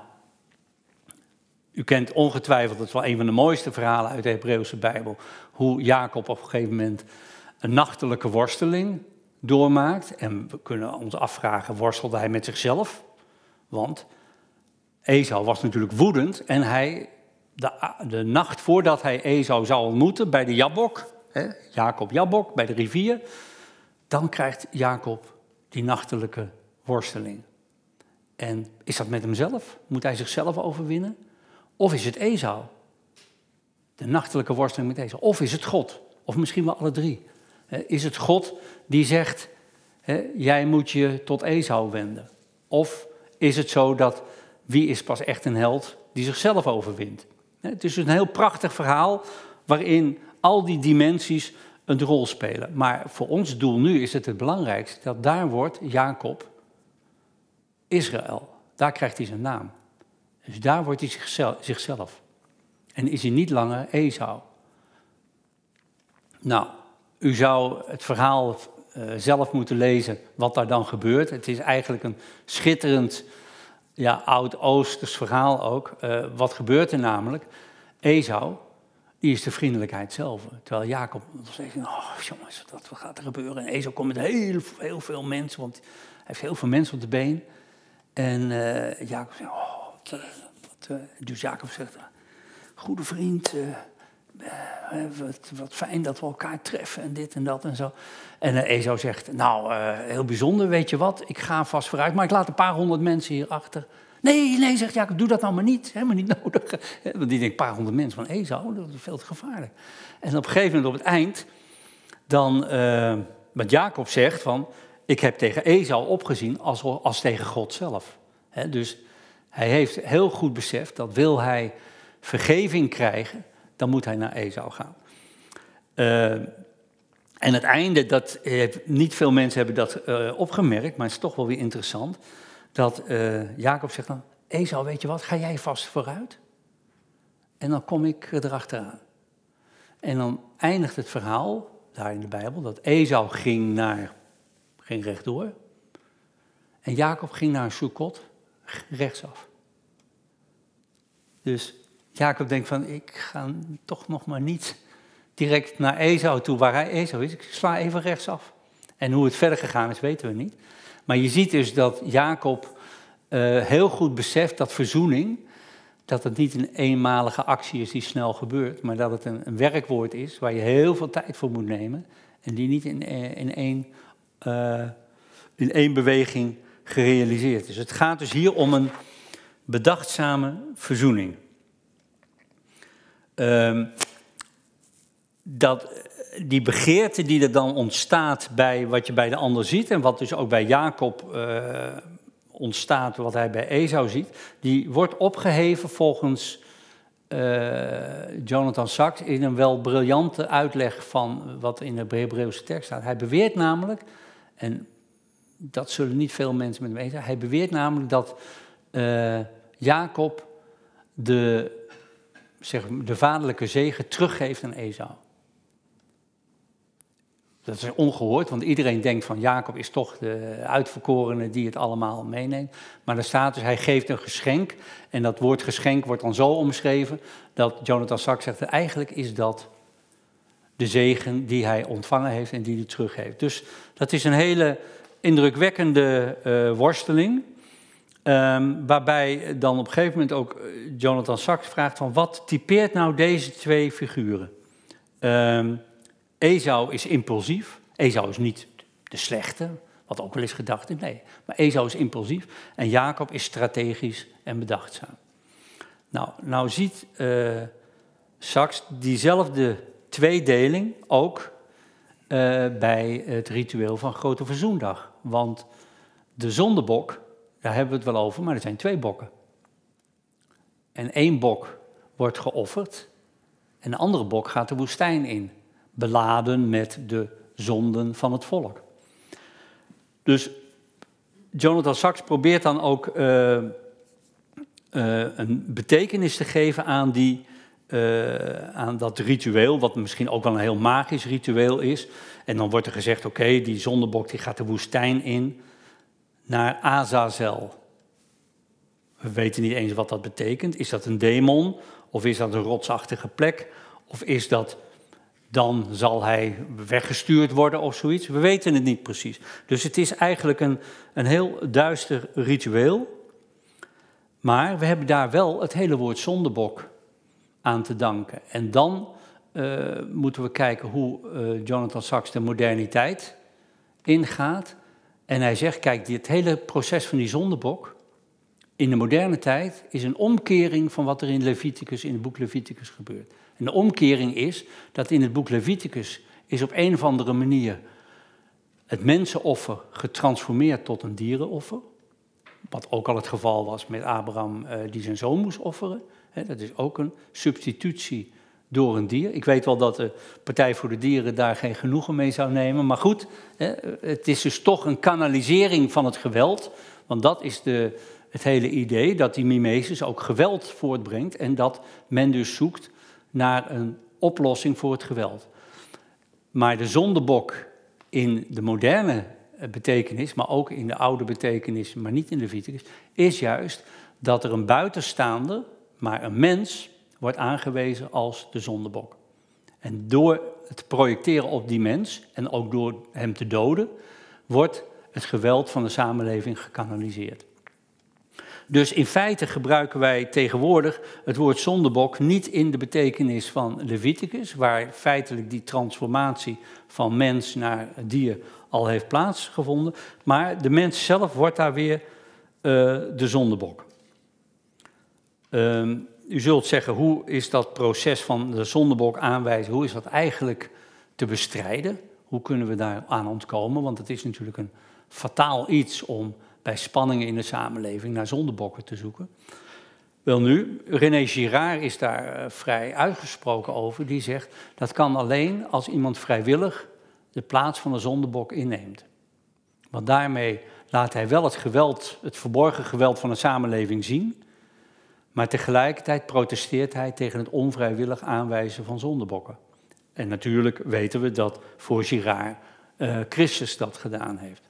u kent ongetwijfeld, dat is wel een van de mooiste verhalen uit de Hebreeuwse Bijbel, hoe Jacob op een gegeven moment een nachtelijke worsteling doormaakt. En we kunnen ons afvragen, worstelde hij met zichzelf? Want Esau was natuurlijk woedend en hij de, de nacht voordat hij Esau zou ontmoeten bij de Jabok, hè, Jacob Jabok, bij de rivier, dan krijgt Jacob die nachtelijke worsteling. En is dat met hemzelf? Moet hij zichzelf overwinnen? Of is het Esau? De nachtelijke worsteling met Esau. Of is het God? Of misschien wel alle drie. Is het God die zegt, jij moet je tot Esau wenden? Of is het zo dat wie is pas echt een held die zichzelf overwint? Het is een heel prachtig verhaal waarin al die dimensies een rol spelen. Maar voor ons doel nu is het het belangrijkste dat daar wordt Jacob Israël. Daar krijgt hij zijn naam. Dus daar wordt hij zichzelf. En is hij niet langer Esau. Nou, u zou het verhaal uh, zelf moeten lezen wat daar dan gebeurt. Het is eigenlijk een schitterend ja, oud-Oosters verhaal ook. Uh, wat gebeurt er namelijk? Esau, die is de vriendelijkheid zelf. Terwijl Jacob zegt, oh jongens, wat gaat er gebeuren? En Esau komt met heel, heel veel mensen, want hij heeft heel veel mensen op de been. En uh, Jacob zegt, oh, wat, wat, dus Jacob zegt, goede vriend, wat, wat, fijn dat we elkaar treffen en dit en dat en zo. En uh, Esau zegt, nou, heel bijzonder, weet je wat, ik ga vast vooruit, maar ik laat een paar honderd mensen hier achter. Nee, nee, zegt Jacob, doe dat nou maar niet, helemaal niet nodig. Want die denkt, een paar honderd mensen van Esau, dat is veel te gevaarlijk. En op een gegeven moment op het eind, dan, wat Jacob zegt van, ik heb tegen Esau opgezien als, als tegen God zelf. dus hij heeft heel goed beseft dat wil hij vergeving krijgen, dan moet hij naar Esau gaan. Uh, en het einde, dat, niet veel mensen hebben dat uh, opgemerkt, maar het is toch wel weer interessant. Dat uh, Jacob zegt dan, Esau, weet je wat, ga jij vast vooruit? En dan kom ik erachteraan. En dan eindigt het verhaal, daar in de Bijbel, dat Esau ging naar, ging rechtdoor. En Jacob ging naar Sukkot, rechtsaf. Dus Jacob denkt van, ik ga toch nog maar niet direct naar Esau toe, waar hij Esau is. Ik sla even rechtsaf. En hoe het verder gegaan is, weten we niet. Maar je ziet dus dat Jacob uh, heel goed beseft dat verzoening, dat het niet een eenmalige actie is die snel gebeurt, maar dat het een, een werkwoord is waar je heel veel tijd voor moet nemen en die niet in, eh, in, één, uh, in één beweging gerealiseerd is. Het gaat dus hier om een bedachtzame verzoening. Uh, dat die begeerte die er dan ontstaat bij wat je bij de ander ziet en wat dus ook bij Jacob uh, ontstaat, wat hij bij Esau ziet, die wordt opgeheven volgens uh, Jonathan Sachs in een wel briljante uitleg van wat in de Hebreeuwse tekst staat. Hij beweert namelijk, en dat zullen niet veel mensen met hem weten, hij beweert namelijk dat uh, Jacob de, zeg, de vaderlijke zegen teruggeeft aan Esau. Dat is ongehoord, want iedereen denkt van Jacob is toch de uitverkorene die het allemaal meeneemt. Maar er staat dus, hij geeft een geschenk. En dat woord geschenk wordt dan zo omschreven dat Jonathan Sachs zegt, eigenlijk is dat de zegen die hij ontvangen heeft en die hij teruggeeft. Dus dat is een hele indrukwekkende uh, worsteling. Um, waarbij dan op een gegeven moment ook eh, Jonathan Sachs vraagt van wat typeert nou deze twee figuren? Um, Esau is impulsief. Esau is niet de slechte, wat ook wel eens gedacht is. Nee, maar Esau is impulsief en Jacob is strategisch en bedachtzaam. Nou, nou ziet uh, Sachs diezelfde tweedeling ook uh, bij het ritueel van Grote Verzoendag. Want de zondebok, daar hebben we het wel over, maar er zijn twee bokken. En één bok wordt geofferd en de andere bok gaat de woestijn in beladen met de zonden van het volk. Dus Jonathan Sachs probeert dan ook uh, uh, een betekenis te geven aan, die, uh, aan dat ritueel, wat misschien ook wel een heel magisch ritueel is. En dan wordt er gezegd, oké, die zondebok die gaat de woestijn in naar Azazel. We weten niet eens wat dat betekent. Is dat een demon? Of is dat een rotsachtige plek? Of is dat dan zal hij weggestuurd worden of zoiets. We weten het niet precies. Dus het is eigenlijk een, een heel duister ritueel. Maar we hebben daar wel het hele woord zondebok aan te danken. En dan uh, moeten we kijken hoe uh, Jonathan Sachs de moderniteit ingaat. En hij zegt, kijk, dit hele proces van die zondebok in de moderne tijd is een omkering van wat er in Leviticus, in het boek Leviticus gebeurt. En de omkering is dat in het boek Leviticus is op een of andere manier het mensenoffer getransformeerd tot een dierenoffer. Wat ook al het geval was met Abraham uh, die zijn zoon moest offeren. dat is ook een substitutie door een dier. Ik weet wel dat de Partij voor de Dieren daar geen genoegen mee zou nemen. Maar goed, het is dus toch een kanalisering van het geweld. Want dat is de, het hele idee, dat die mimesis ook geweld voortbrengt. En dat men dus zoekt naar een oplossing voor het geweld. Maar de zondebok in de moderne eh, betekenis, maar ook in de oude betekenis, maar niet in de Leviticus, is juist dat er een buitenstaander, maar een mens, wordt aangewezen als de zondebok. En door het projecteren op die mens en ook door hem te doden, wordt het geweld van de samenleving gekanaliseerd. Dus in feite gebruiken wij tegenwoordig het woord zondebok niet in de betekenis van Leviticus, waar feitelijk die transformatie van mens naar dier al heeft plaatsgevonden, maar de mens zelf wordt daar weer uh, de zondebok. Uh, u zult zeggen, hoe is dat proces van de zondebok aanwijzen, hoe is dat eigenlijk te bestrijden? Hoe kunnen we daar aan ontkomen? Want het is natuurlijk een fataal iets om bij spanningen in de samenleving naar zondebokken te zoeken. Wel nu, René Girard is daar eh, vrij uitgesproken over. Die zegt dat kan alleen als iemand vrijwillig de plaats van de zondebok inneemt. Want daarmee laat hij wel het geweld, het verborgen geweld van de samenleving zien. Maar tegelijkertijd protesteert hij tegen het onvrijwillig aanwijzen van zondebokken. En natuurlijk weten we dat voor Girard uh, Christus dat gedaan heeft.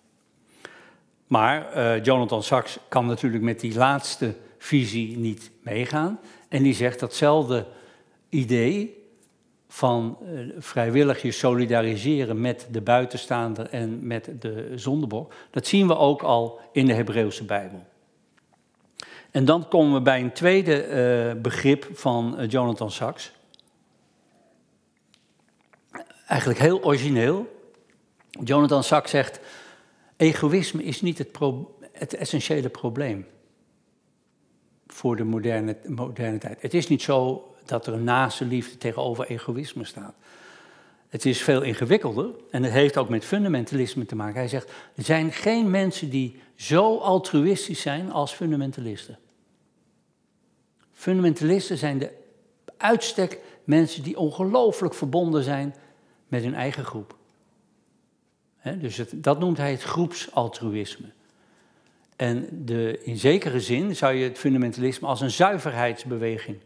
Maar uh, Jonathan Sachs kan natuurlijk met die laatste visie niet meegaan. En die zegt datzelfde idee van uh, vrijwillig je solidariseren met de buitenstaander en met de zondebok, dat zien we ook al in de Hebreeuwse Bijbel. En dan komen we bij een tweede uh, begrip van uh, Jonathan Sachs. Eigenlijk heel origineel. Jonathan Sachs zegt: egoïsme is niet het, het essentiële probleem voor de moderne, moderne tijd. Het is niet zo dat er een naaste liefde tegenover egoïsme staat. Het is veel ingewikkelder en het heeft ook met fundamentalisme te maken. Hij zegt, er zijn geen mensen die zo altruïstisch zijn als fundamentalisten. Fundamentalisten zijn de uitstek mensen die ongelooflijk verbonden zijn met hun eigen groep. dus dat noemt hij het groepsaltruïsme. En de, in zekere zin zou je het fundamentalisme als een zuiverheidsbeweging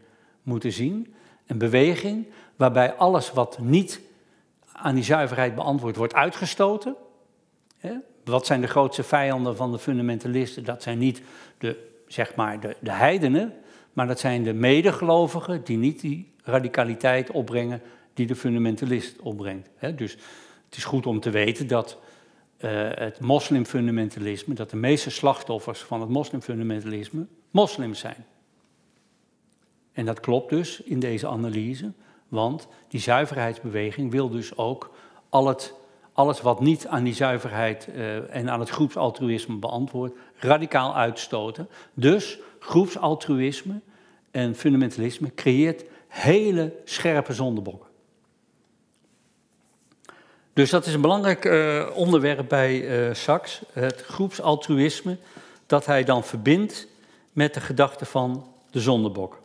moeten zien. Een beweging waarbij alles wat niet aan die zuiverheid beantwoord wordt uitgestoten. Wat zijn de grootste vijanden van de fundamentalisten? Dat zijn niet de, zeg maar de, de heidenen, maar dat zijn de medegelovigen die niet die radicaliteit opbrengen die de fundamentalist opbrengt. Dus het is goed om te weten dat uh, het moslimfundamentalisme, dat de meeste slachtoffers van het moslimfundamentalisme moslims zijn. En dat klopt dus in deze analyse, want die zuiverheidsbeweging wil dus ook al het, alles wat niet aan die zuiverheid uh, en aan het groepsaltruïsme beantwoordt, radicaal uitstoten. Dus groepsaltruïsme en fundamentalisme creëert hele scherpe zondebokken. Dus dat is een belangrijk uh, onderwerp bij uh, Sachs, het groepsaltruïsme, dat hij dan verbindt met de gedachte van de zondebok.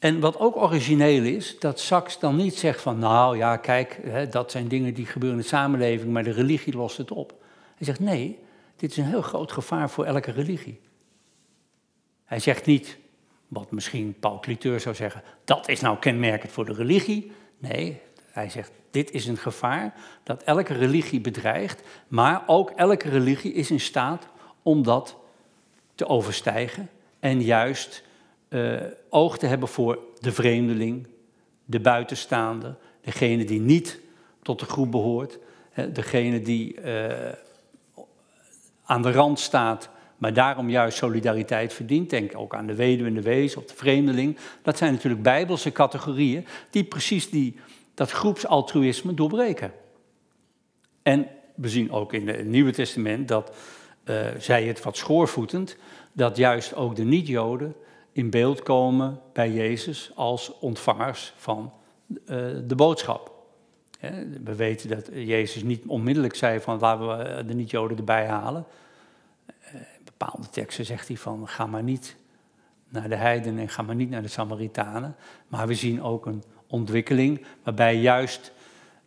En wat ook origineel is, dat Sachs dan niet zegt van, nou ja, kijk, hè, dat zijn dingen die gebeuren in de samenleving, maar de religie lost het op. Hij zegt, nee, dit is een heel groot gevaar voor elke religie. Hij zegt niet, wat misschien Paul Cliteur zou zeggen, dat is nou kenmerkend voor de religie. Nee, hij zegt, dit is een gevaar dat elke religie bedreigt, maar ook elke religie is in staat om dat te overstijgen en juist uh, oog te hebben voor de vreemdeling, de buitenstaander, degene die niet tot de groep behoort, degene die uh, aan de rand staat, maar daarom juist solidariteit verdient. Denk ook aan de weduwe en de wees of de vreemdeling. Dat zijn natuurlijk bijbelse categorieën die precies die dat groepsaltruïsme doorbreken. En we zien ook in het Nieuwe Testament dat, uh, zij het wat schoorvoetend, dat juist ook de niet-Joden in beeld komen bij Jezus als ontvangers van uh, de boodschap. We weten dat Jezus niet onmiddellijk zei van laten we de niet-Joden erbij halen. In eh, bepaalde teksten zegt hij van ga maar niet naar de heidenen en ga maar niet naar de Samaritanen. Maar we zien ook een ontwikkeling, waarbij juist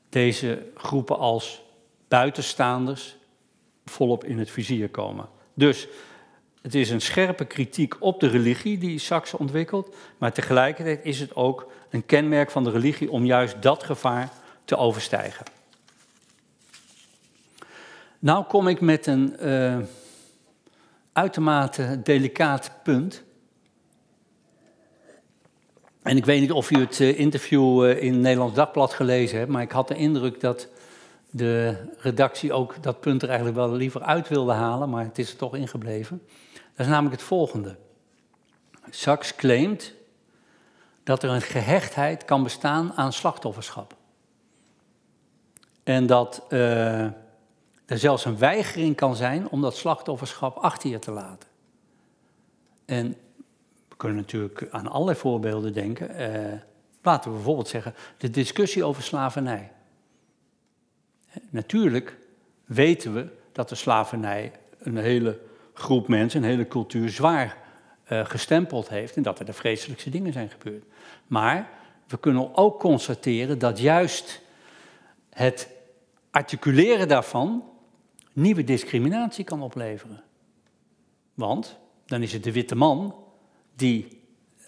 deze groepen als buitenstaanders volop in het vizier komen. Dus het is een scherpe kritiek op de religie die Sachs ontwikkelt, maar tegelijkertijd is het ook een kenmerk van de religie om juist dat gevaar te overstijgen. Nou kom ik met een uh, uitermate delicaat punt. En ik weet niet of u het eh, interview eh, in Nederlands Dagblad gelezen hebt, maar ik had de indruk dat de redactie ook dat punt er eigenlijk wel liever uit wilde halen, maar het is er toch ingebleven. Dat is namelijk het volgende. Sachs claimt dat er een gehechtheid kan bestaan aan slachtofferschap. En dat uh, er zelfs een weigering kan zijn om dat slachtofferschap achter je te laten. En kunnen natuurlijk aan allerlei voorbeelden denken. Uh, laten we bijvoorbeeld zeggen de discussie over slavernij. Natuurlijk weten we dat de slavernij een hele groep mensen, een hele cultuur zwaar uh, gestempeld heeft en dat er de vreselijkste dingen zijn gebeurd. Maar we kunnen ook constateren dat juist het articuleren daarvan nieuwe discriminatie kan opleveren. Want dan is het de witte man die eh,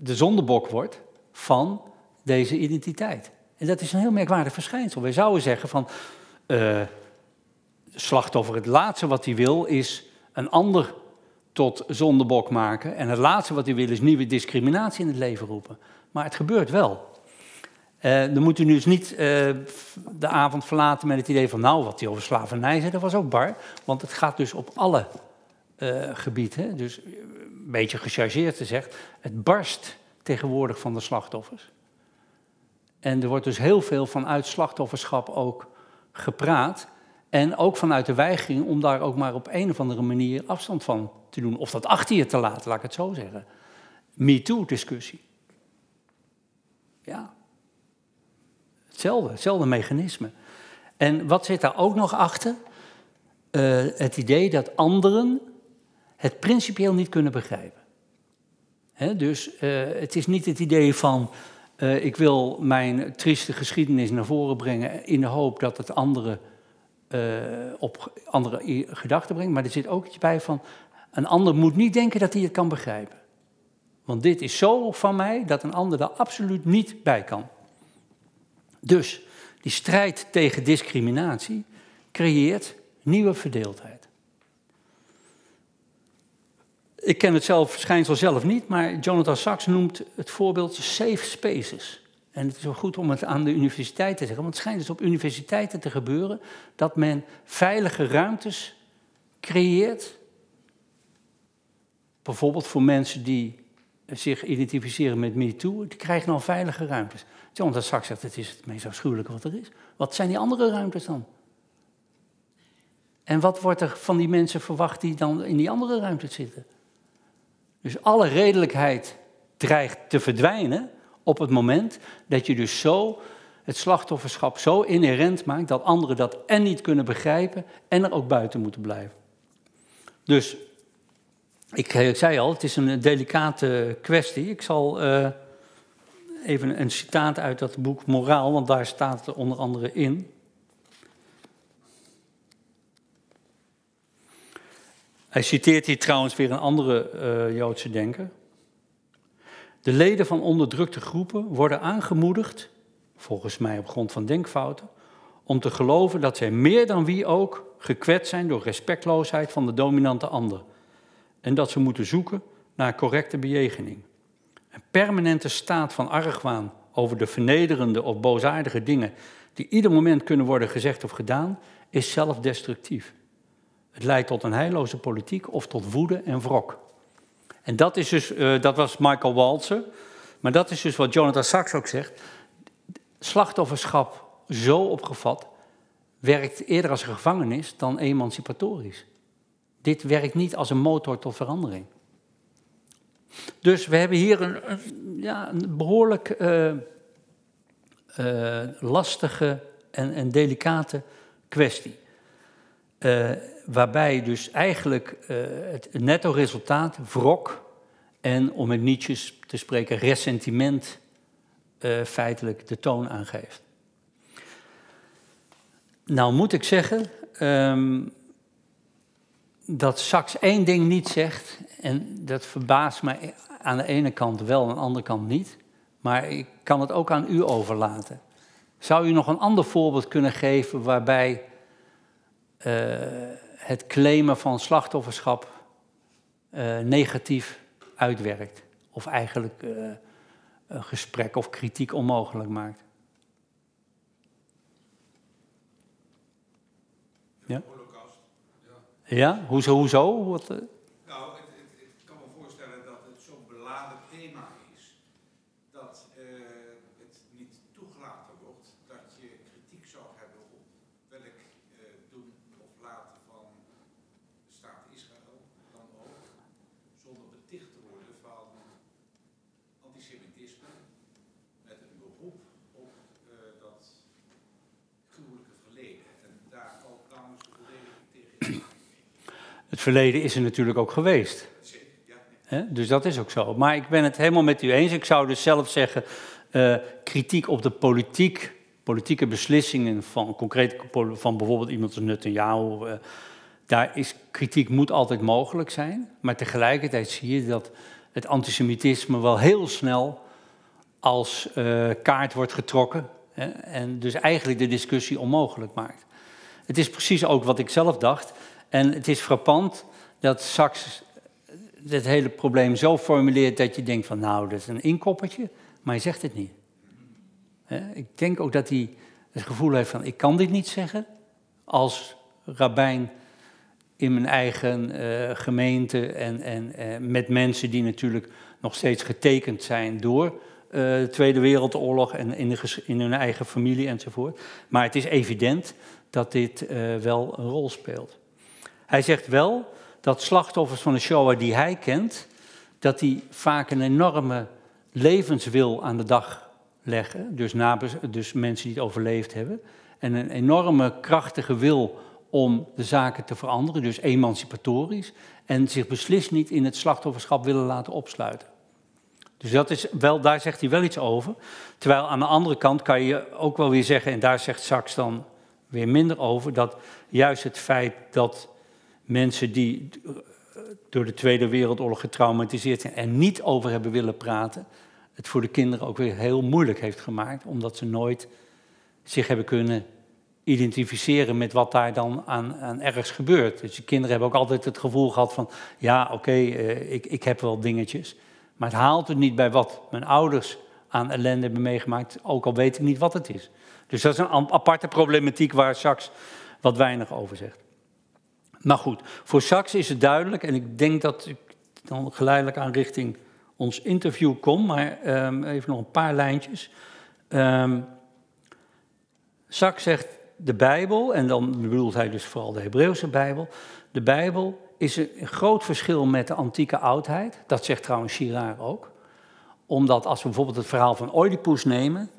de zondebok wordt van deze identiteit. En dat is een heel merkwaardig verschijnsel. Wij zouden zeggen van, uh, slachtoffer, het laatste wat hij wil is een ander tot zondebok maken. En het laatste wat hij wil is nieuwe discriminatie in het leven roepen. Maar het gebeurt wel. Uh, dan moet u dus niet uh, de avond verlaten met het idee van, nou, wat hij over slavernij zei, dat was ook bar. Want het gaat dus op alle uh, gebieden. Dus een beetje gechargeerd gezegd, het barst tegenwoordig van de slachtoffers. En er wordt dus heel veel vanuit slachtofferschap ook gepraat. En ook vanuit de weigering om daar ook maar op een of andere manier afstand van te doen. Of dat achter je te laten, laat ik het zo zeggen. MeToo-discussie. Ja. Hetzelfde, hetzelfde mechanisme. En wat zit daar ook nog achter? Uh, het idee dat anderen het principieel niet kunnen begrijpen. He, dus uh, het is niet het idee van uh, ik wil mijn trieste geschiedenis naar voren brengen in de hoop dat het anderen op andere gedachten brengt. Maar er zit ook iets bij van een ander moet niet denken dat hij het kan begrijpen. Want dit is zo van mij dat een ander daar absoluut niet bij kan. Dus die strijd tegen discriminatie creëert nieuwe verdeeldheid. Ik ken het zelf, verschijnsel zelf niet, maar Jonathan Sachs noemt het voorbeeld safe spaces. En het is wel goed om het aan de universiteit te zeggen, want het schijnt dus op universiteiten te gebeuren dat men veilige ruimtes creëert. Bijvoorbeeld voor mensen die zich identificeren met MeToo, die krijgen dan veilige ruimtes. Jonathan Sachs zegt, het is het meest afschuwelijke wat er is. Wat zijn die andere ruimtes dan? En wat wordt er van die mensen verwacht die dan in die andere ruimtes zitten? Dus alle redelijkheid dreigt te verdwijnen op het moment dat je dus zo het slachtofferschap zo inherent maakt dat anderen dat en niet kunnen begrijpen en er ook buiten moeten blijven. Dus ik, ik zei al, het is een delicate kwestie. Ik zal uh, even een citaat uit dat boek Moraal, want daar staat het onder andere in. Hij citeert hier trouwens weer een andere Joodse denker. De leden van onderdrukte groepen worden aangemoedigd, volgens mij op grond van denkfouten, om te geloven dat zij meer dan wie ook gekwetst zijn door respectloosheid van de dominante ander. En dat ze moeten zoeken naar correcte bejegening. Een permanente staat van argwaan over de vernederende of boosaardige dingen die ieder moment kunnen worden gezegd of gedaan, is zelfdestructief. Het leidt tot een heilloze politiek of tot woede en wrok. En dat, is dus, uh, dat was Michael Walzer. Maar dat is dus wat Jonathan Sachs ook zegt. Slachtofferschap zo opgevat werkt eerder als een gevangenis dan emancipatorisch. Dit werkt niet als een motor tot verandering. Dus we hebben hier een, ja, een behoorlijk uh, uh, lastige en, en, delicate kwestie. Uh, waarbij dus eigenlijk het netto resultaat, wrok en, om met Nietzsche te spreken, ressentiment feitelijk de toon aangeeft. Nou moet ik zeggen, um, dat Sachs één ding niet zegt, en dat verbaast me aan de ene kant wel, aan de andere kant niet, maar ik kan het ook aan u overlaten. Zou u nog een ander voorbeeld kunnen geven waarbij het claimen van slachtofferschap uh, negatief uitwerkt? Of eigenlijk uh, een gesprek of kritiek onmogelijk maakt? Ja? Ja, hoezo? hoezo? Wat, uh... Nou, het, het, ik kan me voorstellen dat het zo'n beladen thema is dat uh, het niet toegelaten wordt dat je kritiek zou hebben op welk uh, doen of laten van de staat Israël dan ook, zonder beticht te worden van antisemitisme met een beroep op dat gruwelijke verleden. En daar ook trouwens de volledige het verleden is er natuurlijk ook geweest. Dus dat is ook zo. Maar ik ben het helemaal met u eens. Ik zou dus zelf zeggen, eh, kritiek op de politiek, politieke beslissingen van, concreet van bijvoorbeeld iemand als Netanyahu, uh, daar is kritiek moet altijd mogelijk zijn. Maar tegelijkertijd zie je dat het antisemitisme wel heel snel als uh, kaart wordt getrokken. Hè, en dus eigenlijk de discussie onmogelijk maakt. Het is precies ook wat ik zelf dacht. En het is frappant dat Sachs het hele probleem zo formuleert dat je denkt van nou, dat is een inkoppertje, maar hij zegt het niet. Ik denk ook dat hij het gevoel heeft van ik kan dit niet zeggen als rabbijn in mijn eigen uh, gemeente en, en uh, met mensen die natuurlijk nog steeds getekend zijn door uh, de Tweede Wereldoorlog en in, in, hun eigen familie enzovoort. Maar het is evident dat dit wel een rol speelt. Hij zegt wel dat slachtoffers van de Shoah die hij kent, dat die vaak een enorme levenswil aan de dag leggen. Dus, dus mensen die het overleefd hebben. En een enorme krachtige wil om de zaken te veranderen, dus emancipatorisch. En zich beslist niet in het slachtofferschap willen laten opsluiten. Dus dat is wel, daar zegt hij wel iets over. Terwijl aan de andere kant kan je ook wel weer zeggen, en daar zegt Sachs dan weer minder over, dat juist het feit dat mensen die door de Tweede Wereldoorlog getraumatiseerd zijn en niet over hebben willen praten, het voor de kinderen ook weer heel moeilijk heeft gemaakt, omdat ze nooit zich hebben kunnen identificeren met wat daar dan aan, aan ergens gebeurt. Dus de kinderen hebben ook altijd het gevoel gehad van, ja oké, uh, ik, ik heb wel dingetjes, maar het haalt het niet bij wat mijn ouders aan ellende hebben meegemaakt, ook al weet ik niet wat het is. Dus dat is een aparte problematiek waar Sachs wat weinig over zegt. Maar goed, voor Sachs is het duidelijk, en ik denk dat ik dan geleidelijk aan richting ons interview kom, maar um, even nog een paar lijntjes. Um, Sachs zegt de Bijbel, en dan bedoelt hij dus vooral de Hebreeuwse Bijbel. De Bijbel is een groot verschil met de antieke oudheid. Dat zegt trouwens Girard ook. Omdat als we bijvoorbeeld het verhaal van Oedipus nemen,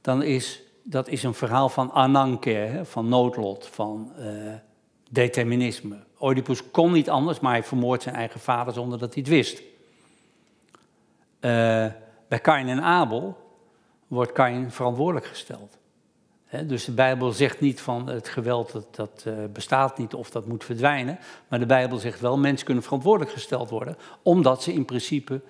dan is dat is een verhaal van ananker, van noodlot, van uh, determinisme. Oedipus kon niet anders, maar hij vermoordt zijn eigen vader zonder dat hij het wist. Uh, bij Kain en Abel wordt Kain verantwoordelijk gesteld. Dus de Bijbel zegt niet van het geweld dat, dat uh, bestaat niet of dat moet verdwijnen. Maar de Bijbel zegt wel, mensen kunnen verantwoordelijk gesteld worden. Omdat ze in principe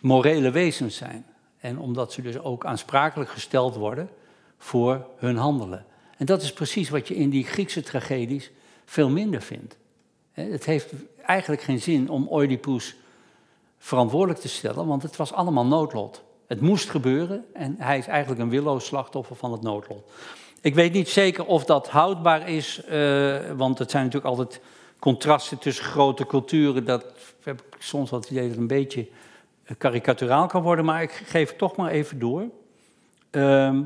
morele wezens zijn. En omdat ze dus ook aansprakelijk gesteld worden voor hun handelen. En dat is precies wat je in die Griekse tragedies veel minder vindt. Het heeft eigenlijk geen zin om Oedipus verantwoordelijk te stellen, want het was allemaal noodlot. Het moest gebeuren en hij is eigenlijk een willoos slachtoffer van het noodlot. Ik weet niet zeker of dat houdbaar is, uh, want het zijn natuurlijk altijd contrasten tussen grote culturen. Dat heb ik soms het idee dat het een beetje karikaturaal kan worden, maar ik geef het toch maar even door. Uh,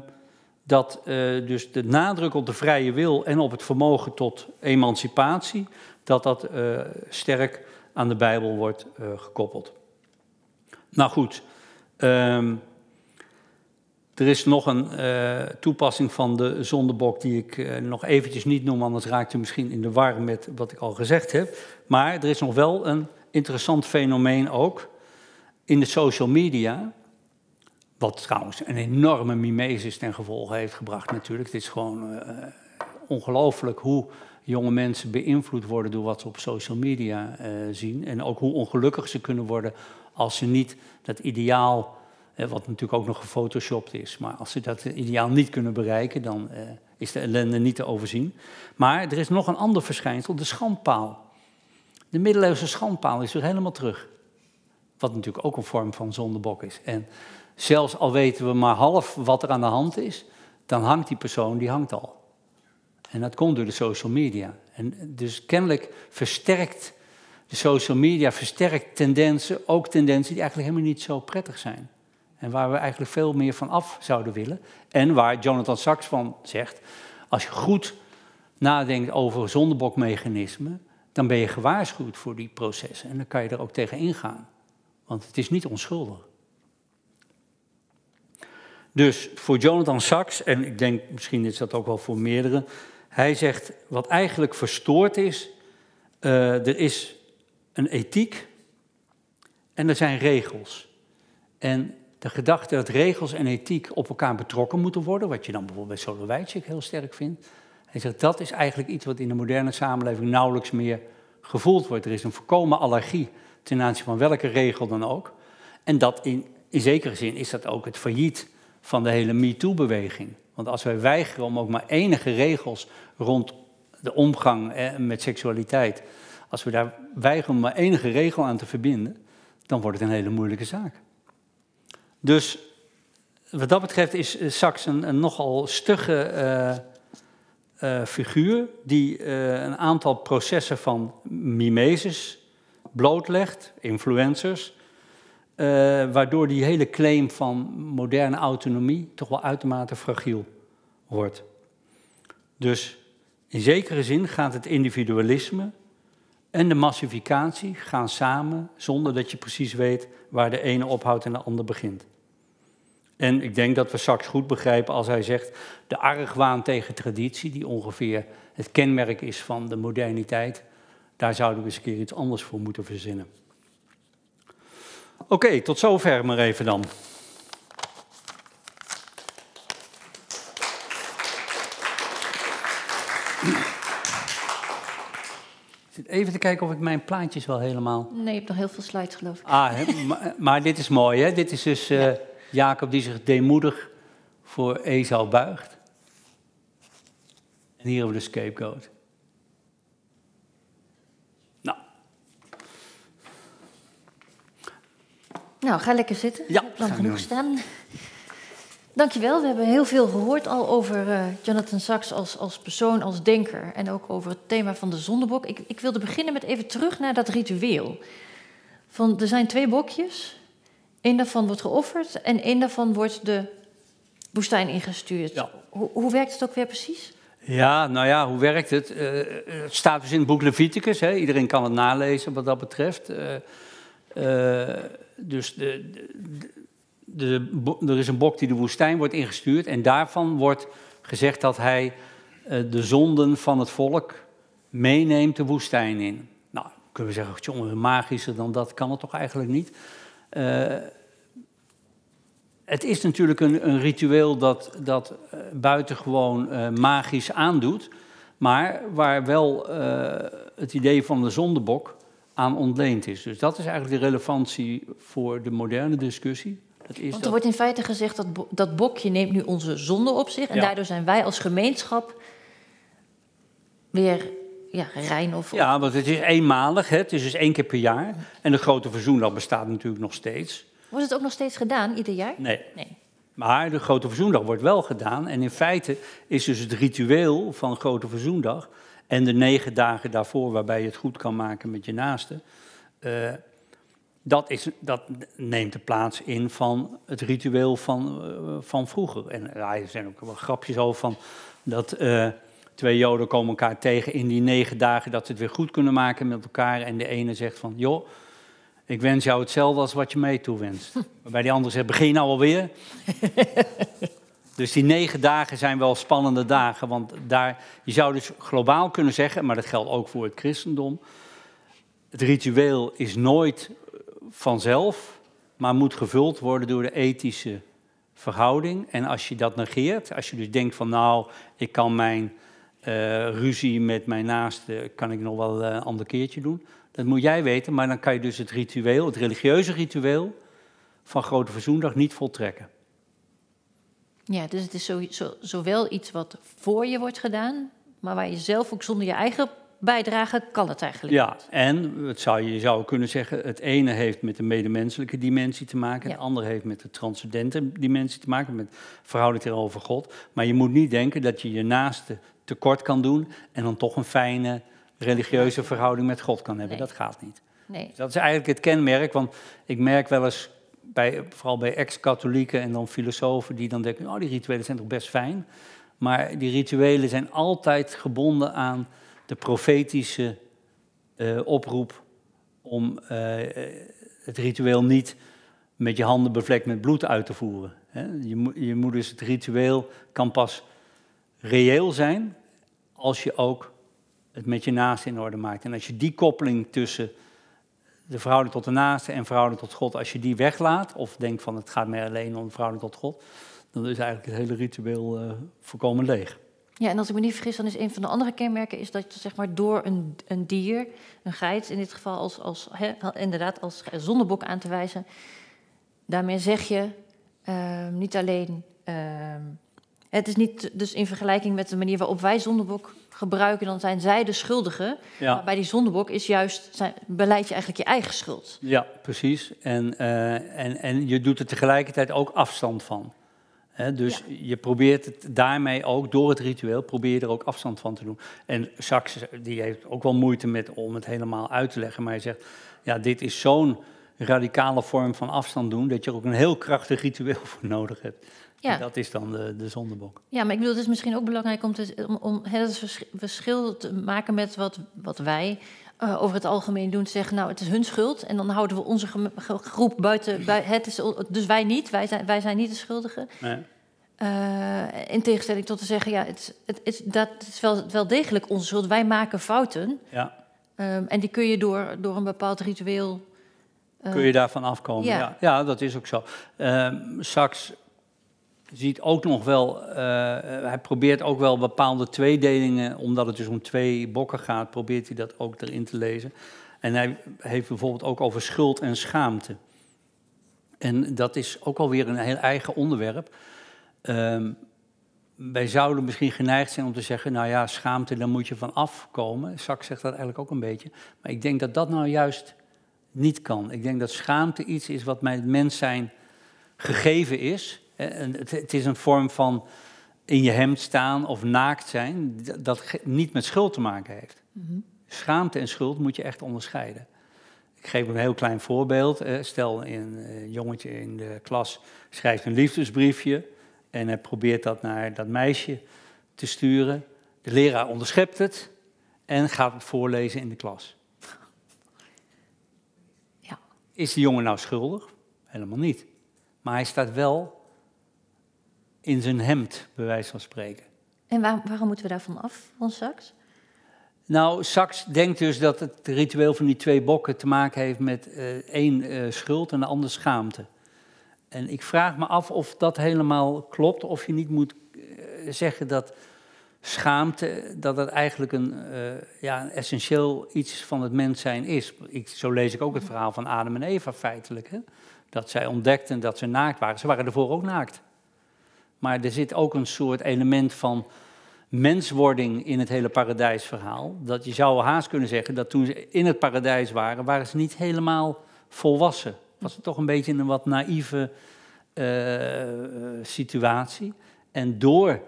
dat uh, dus de nadruk op de vrije wil en op het vermogen tot emancipatie, dat dat uh, sterk aan de Bijbel wordt uh, gekoppeld. Nou goed, um, er is nog een toepassing van de zondebok die ik nog eventjes niet noem, anders raakt u misschien in de war met wat ik al gezegd heb. Maar er is nog wel een interessant fenomeen ook in de social media. Wat trouwens een enorme mimesis ten gevolge heeft gebracht natuurlijk. Het is gewoon uh, ongelooflijk hoe jonge mensen beïnvloed worden door wat ze op social media uh, zien. En ook hoe ongelukkig ze kunnen worden als ze niet dat ideaal, uh, wat natuurlijk ook nog gefotoshopt is, maar als ze dat ideaal niet kunnen bereiken, dan is de ellende niet te overzien. Maar er is nog een ander verschijnsel, de schandpaal. De middeleeuwse schandpaal is weer helemaal terug. Wat natuurlijk ook een vorm van zondebok is. En Zelfs al weten we maar half wat er aan de hand is, dan hangt die persoon, die hangt al. En dat komt door de social media. En dus kennelijk versterkt de social media versterkt tendensen, ook tendensen die eigenlijk helemaal niet zo prettig zijn. En waar we eigenlijk veel meer van af zouden willen. En waar Jonathan Sachs van zegt, als je goed nadenkt over zondebokmechanismen, dan ben je gewaarschuwd voor die processen. En dan kan je er ook tegen ingaan. Want het is niet onschuldig. Dus voor Jonathan Sachs, en ik denk misschien is dat ook wel voor meerdere, hij zegt wat eigenlijk verstoord is Uh, er is een ethiek en er zijn regels. En de gedachte dat regels en ethiek op elkaar betrokken moeten worden, wat je dan bijvoorbeeld bij Soloveitchik heel sterk vindt, hij zegt dat is eigenlijk iets wat in de moderne samenleving nauwelijks meer gevoeld wordt. Er is een voorkomen allergie ten aanzien van welke regel dan ook. En dat in, in zekere zin is dat ook het failliet van de hele MeToo-beweging. Want als wij weigeren om ook maar enige regels rond de omgang eh, met seksualiteit, als we daar weigeren om maar enige regel aan te verbinden, dan wordt het een hele moeilijke zaak. Dus wat dat betreft is eh, Sachs een, nogal stugge uh, figuur die een aantal processen van mimesis blootlegt, influencers, waardoor die hele claim van moderne autonomie toch wel uitermate fragiel wordt. Dus in zekere zin gaat het individualisme en de massificatie gaan samen zonder dat je precies weet waar de ene ophoudt en de ander begint. En ik denk dat we straks goed begrijpen als hij zegt de argwaan tegen traditie, die ongeveer het kenmerk is van de moderniteit, daar zouden we eens een keer iets anders voor moeten verzinnen. Oké, tot zover maar even dan. Even te kijken of ik mijn plaatjes wel helemaal. Nee, je hebt nog heel veel slides, geloof ik. Ah, maar, maar, dit is mooi, hè? Dit is dus uh, Jacob die zich deemoedig voor Esau buigt. En hier hebben we de scapegoat. Nou, ga lekker zitten. Ja, lang genoeg staan. Dankjewel. We hebben heel veel gehoord al over uh, Jonathan Sachs als, als persoon, als denker. En ook over het thema van de zondebok. Ik, ik wilde beginnen met even terug naar dat ritueel. Van, er zijn twee bokjes. Eén daarvan wordt geofferd en één daarvan wordt de woestijn ingestuurd. Ja. Hoe, hoe werkt het ook weer precies? Ja, nou ja, hoe werkt het? Uh, het staat dus in het boek Leviticus. Hè? Iedereen kan het nalezen wat dat betreft. Uh, dus de, de, er is een bok die de woestijn wordt ingestuurd en daarvan wordt gezegd dat hij uh, de zonden van het volk meeneemt de woestijn in. Nou, kunnen we zeggen, jongen, magischer dan dat kan het toch eigenlijk niet. Uh, het is natuurlijk een, een ritueel dat, dat uh, buitengewoon magisch aandoet, maar waar wel het idee van de zondebok aan ontleend is. Dus dat is eigenlijk de relevantie voor de moderne discussie. Want er wordt in feite gezegd dat dat bokje neemt nu onze zonde op zich. En ja. daardoor zijn wij als gemeenschap weer ja, rein of... Ja, want het is eenmalig. Hè? Het is dus één keer per jaar. En de grote verzoendag bestaat natuurlijk nog steeds. Wordt het ook nog steeds gedaan, ieder jaar? Nee. nee. Maar de grote verzoendag wordt wel gedaan. En in feite is dus het ritueel van grote verzoendag... en de negen dagen daarvoor waarbij je het goed kan maken met je naasten... Uh, dat, is, dat neemt de plaats in van het ritueel van, uh, van vroeger. En ja, er zijn ook wel grapjes over van dat uh, twee joden komen elkaar tegen in die negen dagen dat ze het weer goed kunnen maken met elkaar. En de ene zegt van, joh, ik wens jou hetzelfde als wat je mij toewenst. Waarbij die andere zegt, begin nou alweer? dus die negen dagen zijn wel spannende dagen, want daar, je zou dus globaal kunnen zeggen, maar dat geldt ook voor het christendom, het ritueel is nooit vanzelf, maar moet gevuld worden door de ethische verhouding. En als je dat negeert, als je dus denkt van nou, ik kan mijn uh, ruzie met mijn naaste, kan ik nog wel een ander keertje doen. Dat moet jij weten, maar dan kan je dus het ritueel, het religieuze ritueel van Grote Verzoendag niet voltrekken. Ja, dus het is zo, zo, zowel iets wat voor je wordt gedaan, maar waar je zelf ook zonder je eigen bijdragen kan het eigenlijk ja, en het zou, je zou kunnen zeggen, het ene heeft met de medemenselijke dimensie te maken, ja. het andere heeft met de transcendente dimensie te maken, met verhouding tegenover God. Maar je moet niet denken dat je je naaste tekort kan doen en dan toch een fijne religieuze verhouding met God kan hebben. Nee. Dat gaat niet. Nee. Dus dat is eigenlijk het kenmerk, want ik merk wel eens, bij, vooral bij ex-katholieken en dan filosofen, die dan denken, oh die rituelen zijn toch best fijn. Maar die rituelen zijn altijd gebonden aan de profetische uh, oproep om uh, het ritueel niet met je handen bevlekt met bloed uit te voeren. Je, je moet dus het ritueel kan pas reëel zijn als je ook het met je naaste in orde maakt. En als je die koppeling tussen de verhouding tot de naaste en verhouding tot God, als je die weglaat, of denkt van het gaat mij alleen om verhouding tot God, dan is eigenlijk het hele ritueel uh, volkomen leeg. Ja, en als ik me niet vergis, dan is een van de andere kenmerken is dat je zeg maar, door een, een dier, een geit in dit geval, als, als, inderdaad als zondebok aan te wijzen, daarmee zeg je uh, niet alleen. Uh, het is niet dus in vergelijking met de manier waarop wij zondebok gebruiken, dan zijn zij de schuldigen. Ja. Maar bij die zondebok is juist, zijn, beleid je eigenlijk je eigen schuld. Ja, precies. En, uh, en, en je doet er tegelijkertijd ook afstand van dus je probeert het daarmee ook, door het ritueel, probeer je er ook afstand van te doen. En Sax, die heeft ook wel moeite met om het helemaal uit te leggen, maar hij zegt, ja, dit is zo'n radicale vorm van afstand doen, dat je er ook een heel krachtig ritueel voor nodig hebt. Ja. dat is dan de, de zondebok. Ja, maar ik bedoel, het is misschien ook belangrijk om, te, om, om het verschil te maken met wat, wat wij uh, over het algemeen doen. Zeggen, nou, het is hun schuld. En dan houden we onze groep buiten. Het is, dus wij niet, wij zijn, wij zijn niet de schuldigen. Nee. Uh, in tegenstelling tot te zeggen, ja, het, het, het, dat is wel, wel degelijk onze schuld. Wij maken fouten. Ja. Um, en die kun je door, door een bepaald ritueel. Uh, kun je daarvan afkomen? Ja, ja, ja dat is ook zo. Uh, Saks ziet ook nog wel, uh, hij probeert ook wel bepaalde tweedelingen, omdat het dus om twee bokken gaat, probeert hij dat ook erin te lezen. En hij heeft bijvoorbeeld ook over schuld en schaamte. En dat is ook alweer een heel eigen onderwerp. Um, wij zouden misschien geneigd zijn om te zeggen, nou ja, schaamte, daar moet je van afkomen. Zak zegt dat eigenlijk ook een beetje. Maar ik denk dat dat nou juist niet kan. Ik denk dat schaamte iets is wat mij het mens zijn gegeven is. Het is een vorm van in je hemd staan of naakt zijn, dat niet met schuld te maken heeft. Mhm. Schaamte en schuld moet je echt onderscheiden. Ik geef een heel klein voorbeeld. Stel, een jongetje in de klas schrijft een liefdesbriefje en hij probeert dat naar dat meisje te sturen. De leraar onderschept het en gaat het voorlezen in de klas. Ja. Is de jongen nou schuldig? Helemaal niet. Maar hij staat wel in zijn hemd, bij wijze van spreken. En waarom moeten we daarvan af, van Saks? Nou, Saks denkt dus dat het ritueel van die twee bokken te maken heeft met uh, één uh, schuld en de ander schaamte. En ik vraag me af of dat helemaal klopt, of je niet moet uh, zeggen dat schaamte, dat het eigenlijk een, ja, een essentieel iets van het mens zijn is. Ik, zo lees ik ook het verhaal van Adam en Eva feitelijk. Hè? Dat zij ontdekten dat ze naakt waren. Ze waren ervoor ook naakt. Maar er zit ook een soort element van menswording in het hele paradijsverhaal. Dat je zou haast kunnen zeggen dat toen ze in het paradijs waren, waren ze niet helemaal volwassen. Was het toch een beetje een wat naïeve uh, situatie. En door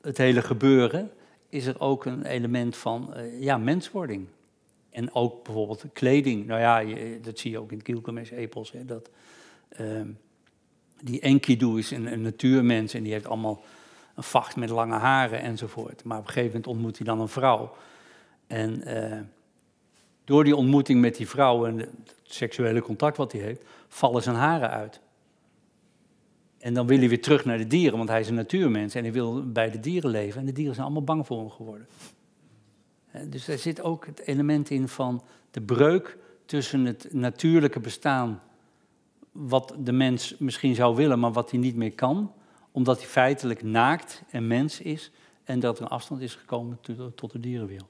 het hele gebeuren is er ook een element van uh, ja, menswording. En ook bijvoorbeeld kleding. Nou ja, dat zie je ook in Gilgamesh-epos. Dat, ehm, die Enkidu is een, natuurmens en die heeft allemaal een vacht met lange haren enzovoort. Maar op een gegeven moment ontmoet hij dan een vrouw. En uh, door die ontmoeting met die vrouw en het seksuele contact wat hij heeft, vallen zijn haren uit. En dan wil hij weer terug naar de dieren, want hij is een natuurmens en hij wil bij de dieren leven. En de dieren zijn allemaal bang voor hem geworden. Dus er zit ook het element in van de breuk tussen het natuurlijke bestaan wat de mens misschien zou willen, maar wat hij niet meer kan, omdat hij feitelijk naakt en mens is en dat er een afstand is gekomen tot de dierenwereld.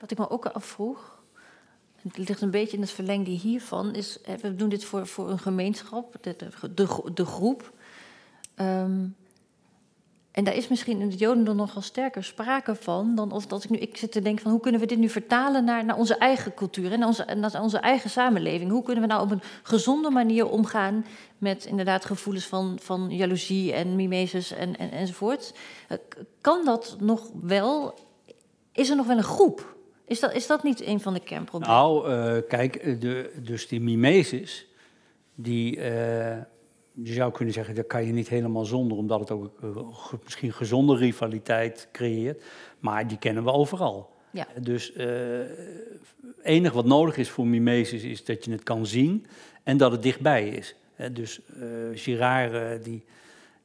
Wat ik me ook afvroeg, het ligt een beetje in het verlengde hiervan, is, we doen dit voor, voor een gemeenschap, de, de, de groep. Um, en daar is misschien in het Jodendom nogal sterker sprake van dan of dat ik nu. Ik zit te denken van hoe kunnen we dit nu vertalen naar, naar onze eigen cultuur en naar onze, naar onze eigen samenleving? Hoe kunnen we nou op een gezonde manier omgaan met inderdaad gevoelens van, van jaloezie en mimesis en, en, enzovoort? Eh, kan dat nog wel? Is er nog wel een groep? Is dat, is dat niet een van de kernproblemen? Nou, uh, kijk, de, dus die mimesis, die. Je zou kunnen zeggen, dat kan je niet helemaal zonder, omdat het ook uh, misschien gezonde rivaliteit creëert. Maar die kennen we overal. Ja. Dus het uh, enige wat nodig is voor mimesis is dat je het kan zien en dat het dichtbij is. Uh, dus Girard die,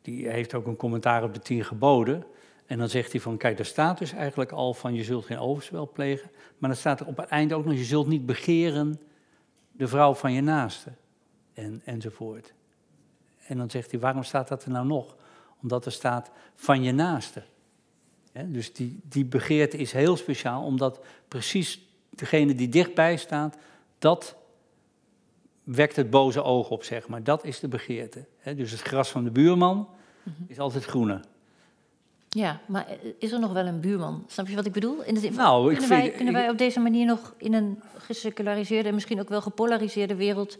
die heeft ook een commentaar op de tien geboden. En dan zegt hij van, kijk, daar staat dus eigenlijk al van, je zult geen overspel plegen. Maar dan staat er op het einde ook nog, je zult niet begeren de vrouw van je naaste. En, enzovoort. En dan zegt hij, waarom staat dat er nou nog? Omdat er staat van je naaste. dus die, die begeerte is heel speciaal, omdat precies degene die dichtbij staat, dat wekt het boze oog op, zeg maar. Dat is de begeerte. dus het gras van de buurman mhm. is altijd groener. Ja, maar is er nog wel een buurman? Snap je wat ik bedoel? In de zin, nou, kunnen, wij, kunnen wij op deze manier nog in een geseculariseerde en misschien ook wel gepolariseerde wereld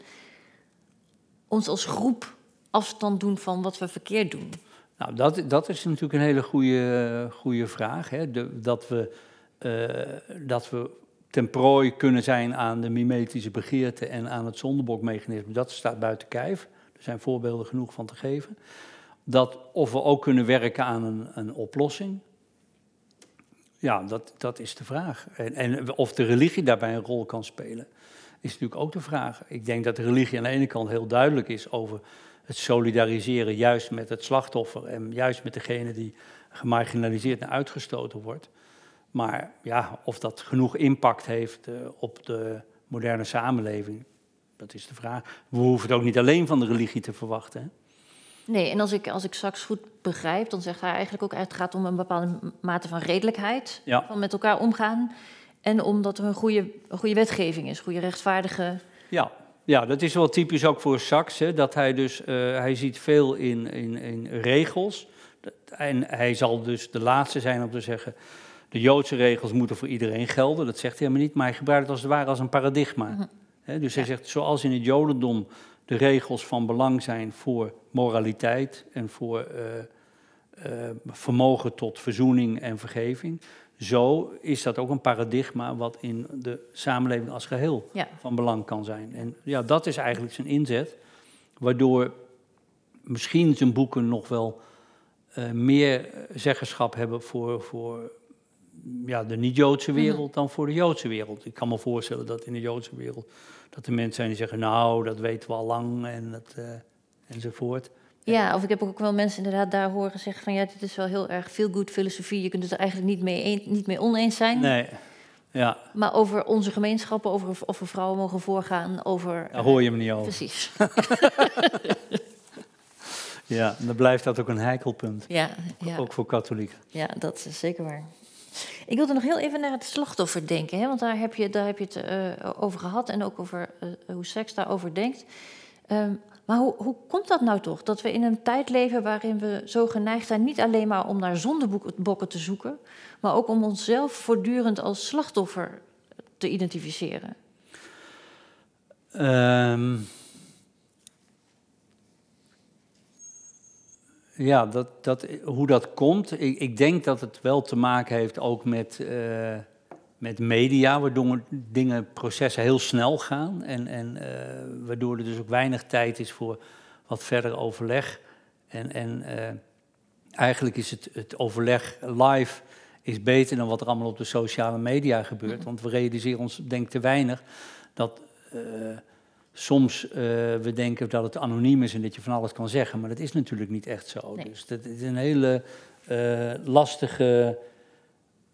ons als groep afstand doen van wat we verkeerd doen? Nou, dat, dat is natuurlijk een hele goede, goede vraag. Hè? dat, we, uh, dat we ten prooi kunnen zijn aan de mimetische begeerte en aan het zondebokmechanisme. Dat staat buiten kijf. Er zijn voorbeelden genoeg van te geven. Dat of we ook kunnen werken aan een, een oplossing. Ja, dat, dat is de vraag. En, en of de religie daarbij een rol kan spelen, is natuurlijk ook de vraag. Ik denk dat de religie aan de ene kant heel duidelijk is over het solidariseren juist met het slachtoffer en juist met degene die gemarginaliseerd en uitgestoten wordt. Maar ja, of dat genoeg impact heeft uh, op de moderne samenleving, dat is de vraag. We hoeven het ook niet alleen van de religie te verwachten. Hè? Nee, en als ik, als ik straks goed begrijp, dan zegt hij eigenlijk ook: het gaat om een bepaalde mate van redelijkheid, ja. van met elkaar omgaan. En omdat er een goede, een goede wetgeving is, goede rechtvaardige. Ja, ja, dat is wel typisch ook voor Sachs, hè, dat hij dus, uh, hij ziet veel in, in, in regels. En hij zal dus de laatste zijn om te zeggen, de Joodse regels moeten voor iedereen gelden. Dat zegt hij helemaal niet, maar hij gebruikt het als het ware als een paradigma. Mhm. dus hij zegt, zoals in het Jodendom de regels van belang zijn voor moraliteit en voor uh, vermogen tot verzoening en vergeving, zo is dat ook een paradigma wat in de samenleving als geheel van belang kan zijn. En ja, dat is eigenlijk zijn inzet, waardoor misschien zijn boeken nog wel uh, meer zeggenschap hebben voor, voor ja, de niet-Joodse mhm. wereld dan voor de Joodse wereld. Ik kan me voorstellen dat in de Joodse wereld dat er mensen zijn die zeggen, nou, dat weten we al lang en dat, uh, enzovoort. Ja, of ik heb ook wel mensen inderdaad daar horen zeggen van ja, dit is wel heel erg veel good filosofie. Je kunt het er eigenlijk niet mee, niet mee oneens zijn. Nee. Ja. Maar over onze gemeenschappen, over of we vrouwen mogen voorgaan, over. Daar hoor je me niet over. Precies. ja, dan blijft dat ook een heikelpunt. Ja, ja. Ook voor katholieken. Ja, dat is zeker waar. Ik wilde nog heel even naar het slachtoffer denken, hè, want daar heb je, daar heb je het uh, over gehad en ook over uh, hoe seks daarover denkt. Um, maar hoe, hoe komt dat nou toch? Dat we in een tijd leven waarin we zo geneigd zijn, niet alleen maar om naar zondebokken te zoeken, maar ook om onszelf voortdurend als slachtoffer te identificeren? Um, ja, dat, dat, hoe dat komt. Ik, ik, denk dat het wel te maken heeft ook met. Uh, met media, waardoor dingen, processen heel snel gaan. En, en uh, waardoor er dus ook weinig tijd is voor wat verder overleg. En, en uh, eigenlijk is het, het overleg live is beter dan wat er allemaal op de sociale media gebeurt. Want we realiseren ons, denk ik, te weinig dat uh, soms we denken dat het anoniem is en dat je van alles kan zeggen. Maar dat is natuurlijk niet echt zo. Nee. Dus dat is een hele lastige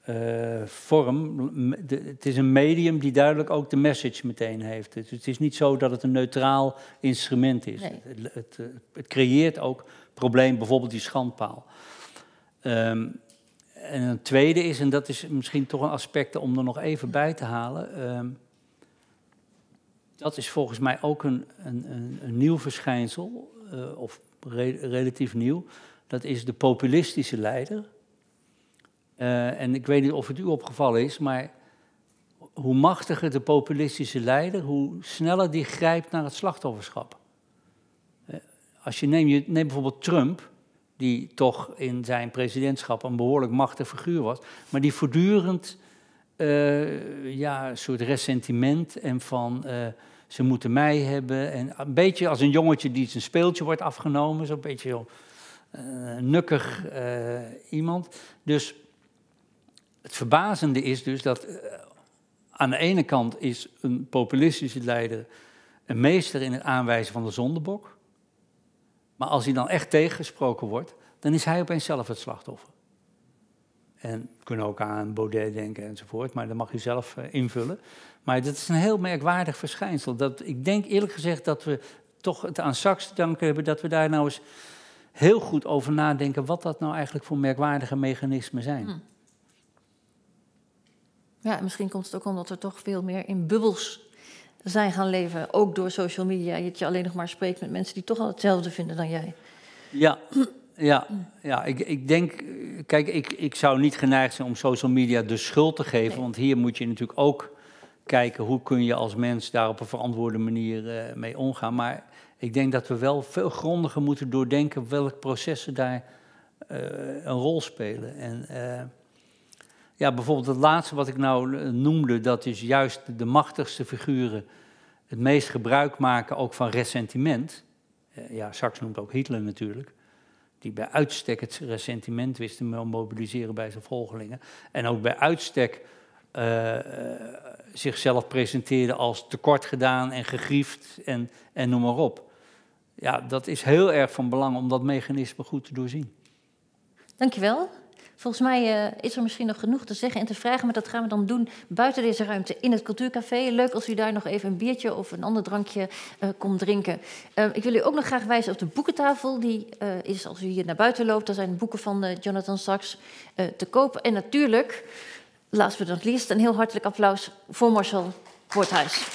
uh, vorm. het is een medium die duidelijk ook de message meteen heeft. Dus het is niet zo dat het een neutraal instrument is. Het, het, eh, het, creëert ook problemen, bijvoorbeeld die schandpaal. Um, en een tweede is, en dat is misschien toch een aspect om er nog even bij te halen. Um, dat is volgens mij ook een, een, een, een nieuw verschijnsel, uh, of re relatief nieuw. Dat is de populistische leider uh, en ik weet niet of het u opgevallen is, maar hoe machtiger de populistische leider, hoe sneller die grijpt naar het slachtofferschap. Uh, als je neemt, je neemt bijvoorbeeld Trump, die toch in zijn presidentschap een behoorlijk machtig figuur was, maar die voortdurend uh, ja, een soort ressentiment en van ze moeten mij hebben. En een beetje als een jongetje die zijn speeltje wordt afgenomen, zo'n beetje nukkig iemand. Dus het verbazende is dus dat uh, aan de ene kant is een populistische leider een meester in het aanwijzen van de zondebok. Maar als hij dan echt tegengesproken wordt, dan is hij opeens zelf het slachtoffer. En we kunnen ook aan Baudet denken enzovoort, maar dat mag u zelf invullen. Maar dat is een heel merkwaardig verschijnsel. Dat, ik denk eerlijk gezegd dat we toch het aan Saks te danken hebben dat we daar nou eens heel goed over nadenken wat dat nou eigenlijk voor merkwaardige mechanismen zijn. Hm. Ja, misschien komt het ook omdat we toch veel meer in bubbels zijn gaan leven, ook door social media. Dat je alleen nog maar spreekt met mensen die toch al hetzelfde vinden dan jij. Ja, ja, ja ik, ik denk, kijk, ik, ik zou niet geneigd zijn om social media de schuld te geven, want hier moet je natuurlijk ook kijken hoe kun je als mens daar op een verantwoorde manier uh, mee omgaan. Maar ik denk dat we wel veel grondiger moeten doordenken welke processen daar uh, een rol spelen. En uh, ja, bijvoorbeeld het laatste wat ik nou noemde, dat is juist de machtigste figuren het meest gebruik maken ook van ressentiment. ja, Sachs noemt ook Hitler natuurlijk die bij uitstek het ressentiment wist te mobiliseren bij zijn volgelingen. En ook bij uitstek uh, zichzelf presenteerde als tekort gedaan en gegriefd en, en noem maar op. Ja, dat is heel erg van belang om dat mechanisme goed te doorzien. Dankjewel. Volgens mij uh, is er misschien nog genoeg te zeggen en te vragen, maar dat gaan we dan doen buiten deze ruimte in het Cultuurcafé. Leuk als u daar nog even een biertje of een ander drankje uh, komt drinken. Uh, ik wil u ook nog graag wijzen op de boekentafel. Die is als u hier naar buiten loopt. Daar zijn boeken van Jonathan Sachs te kopen. En natuurlijk, last but not least, een heel hartelijk applaus voor Marcel Voorthuis.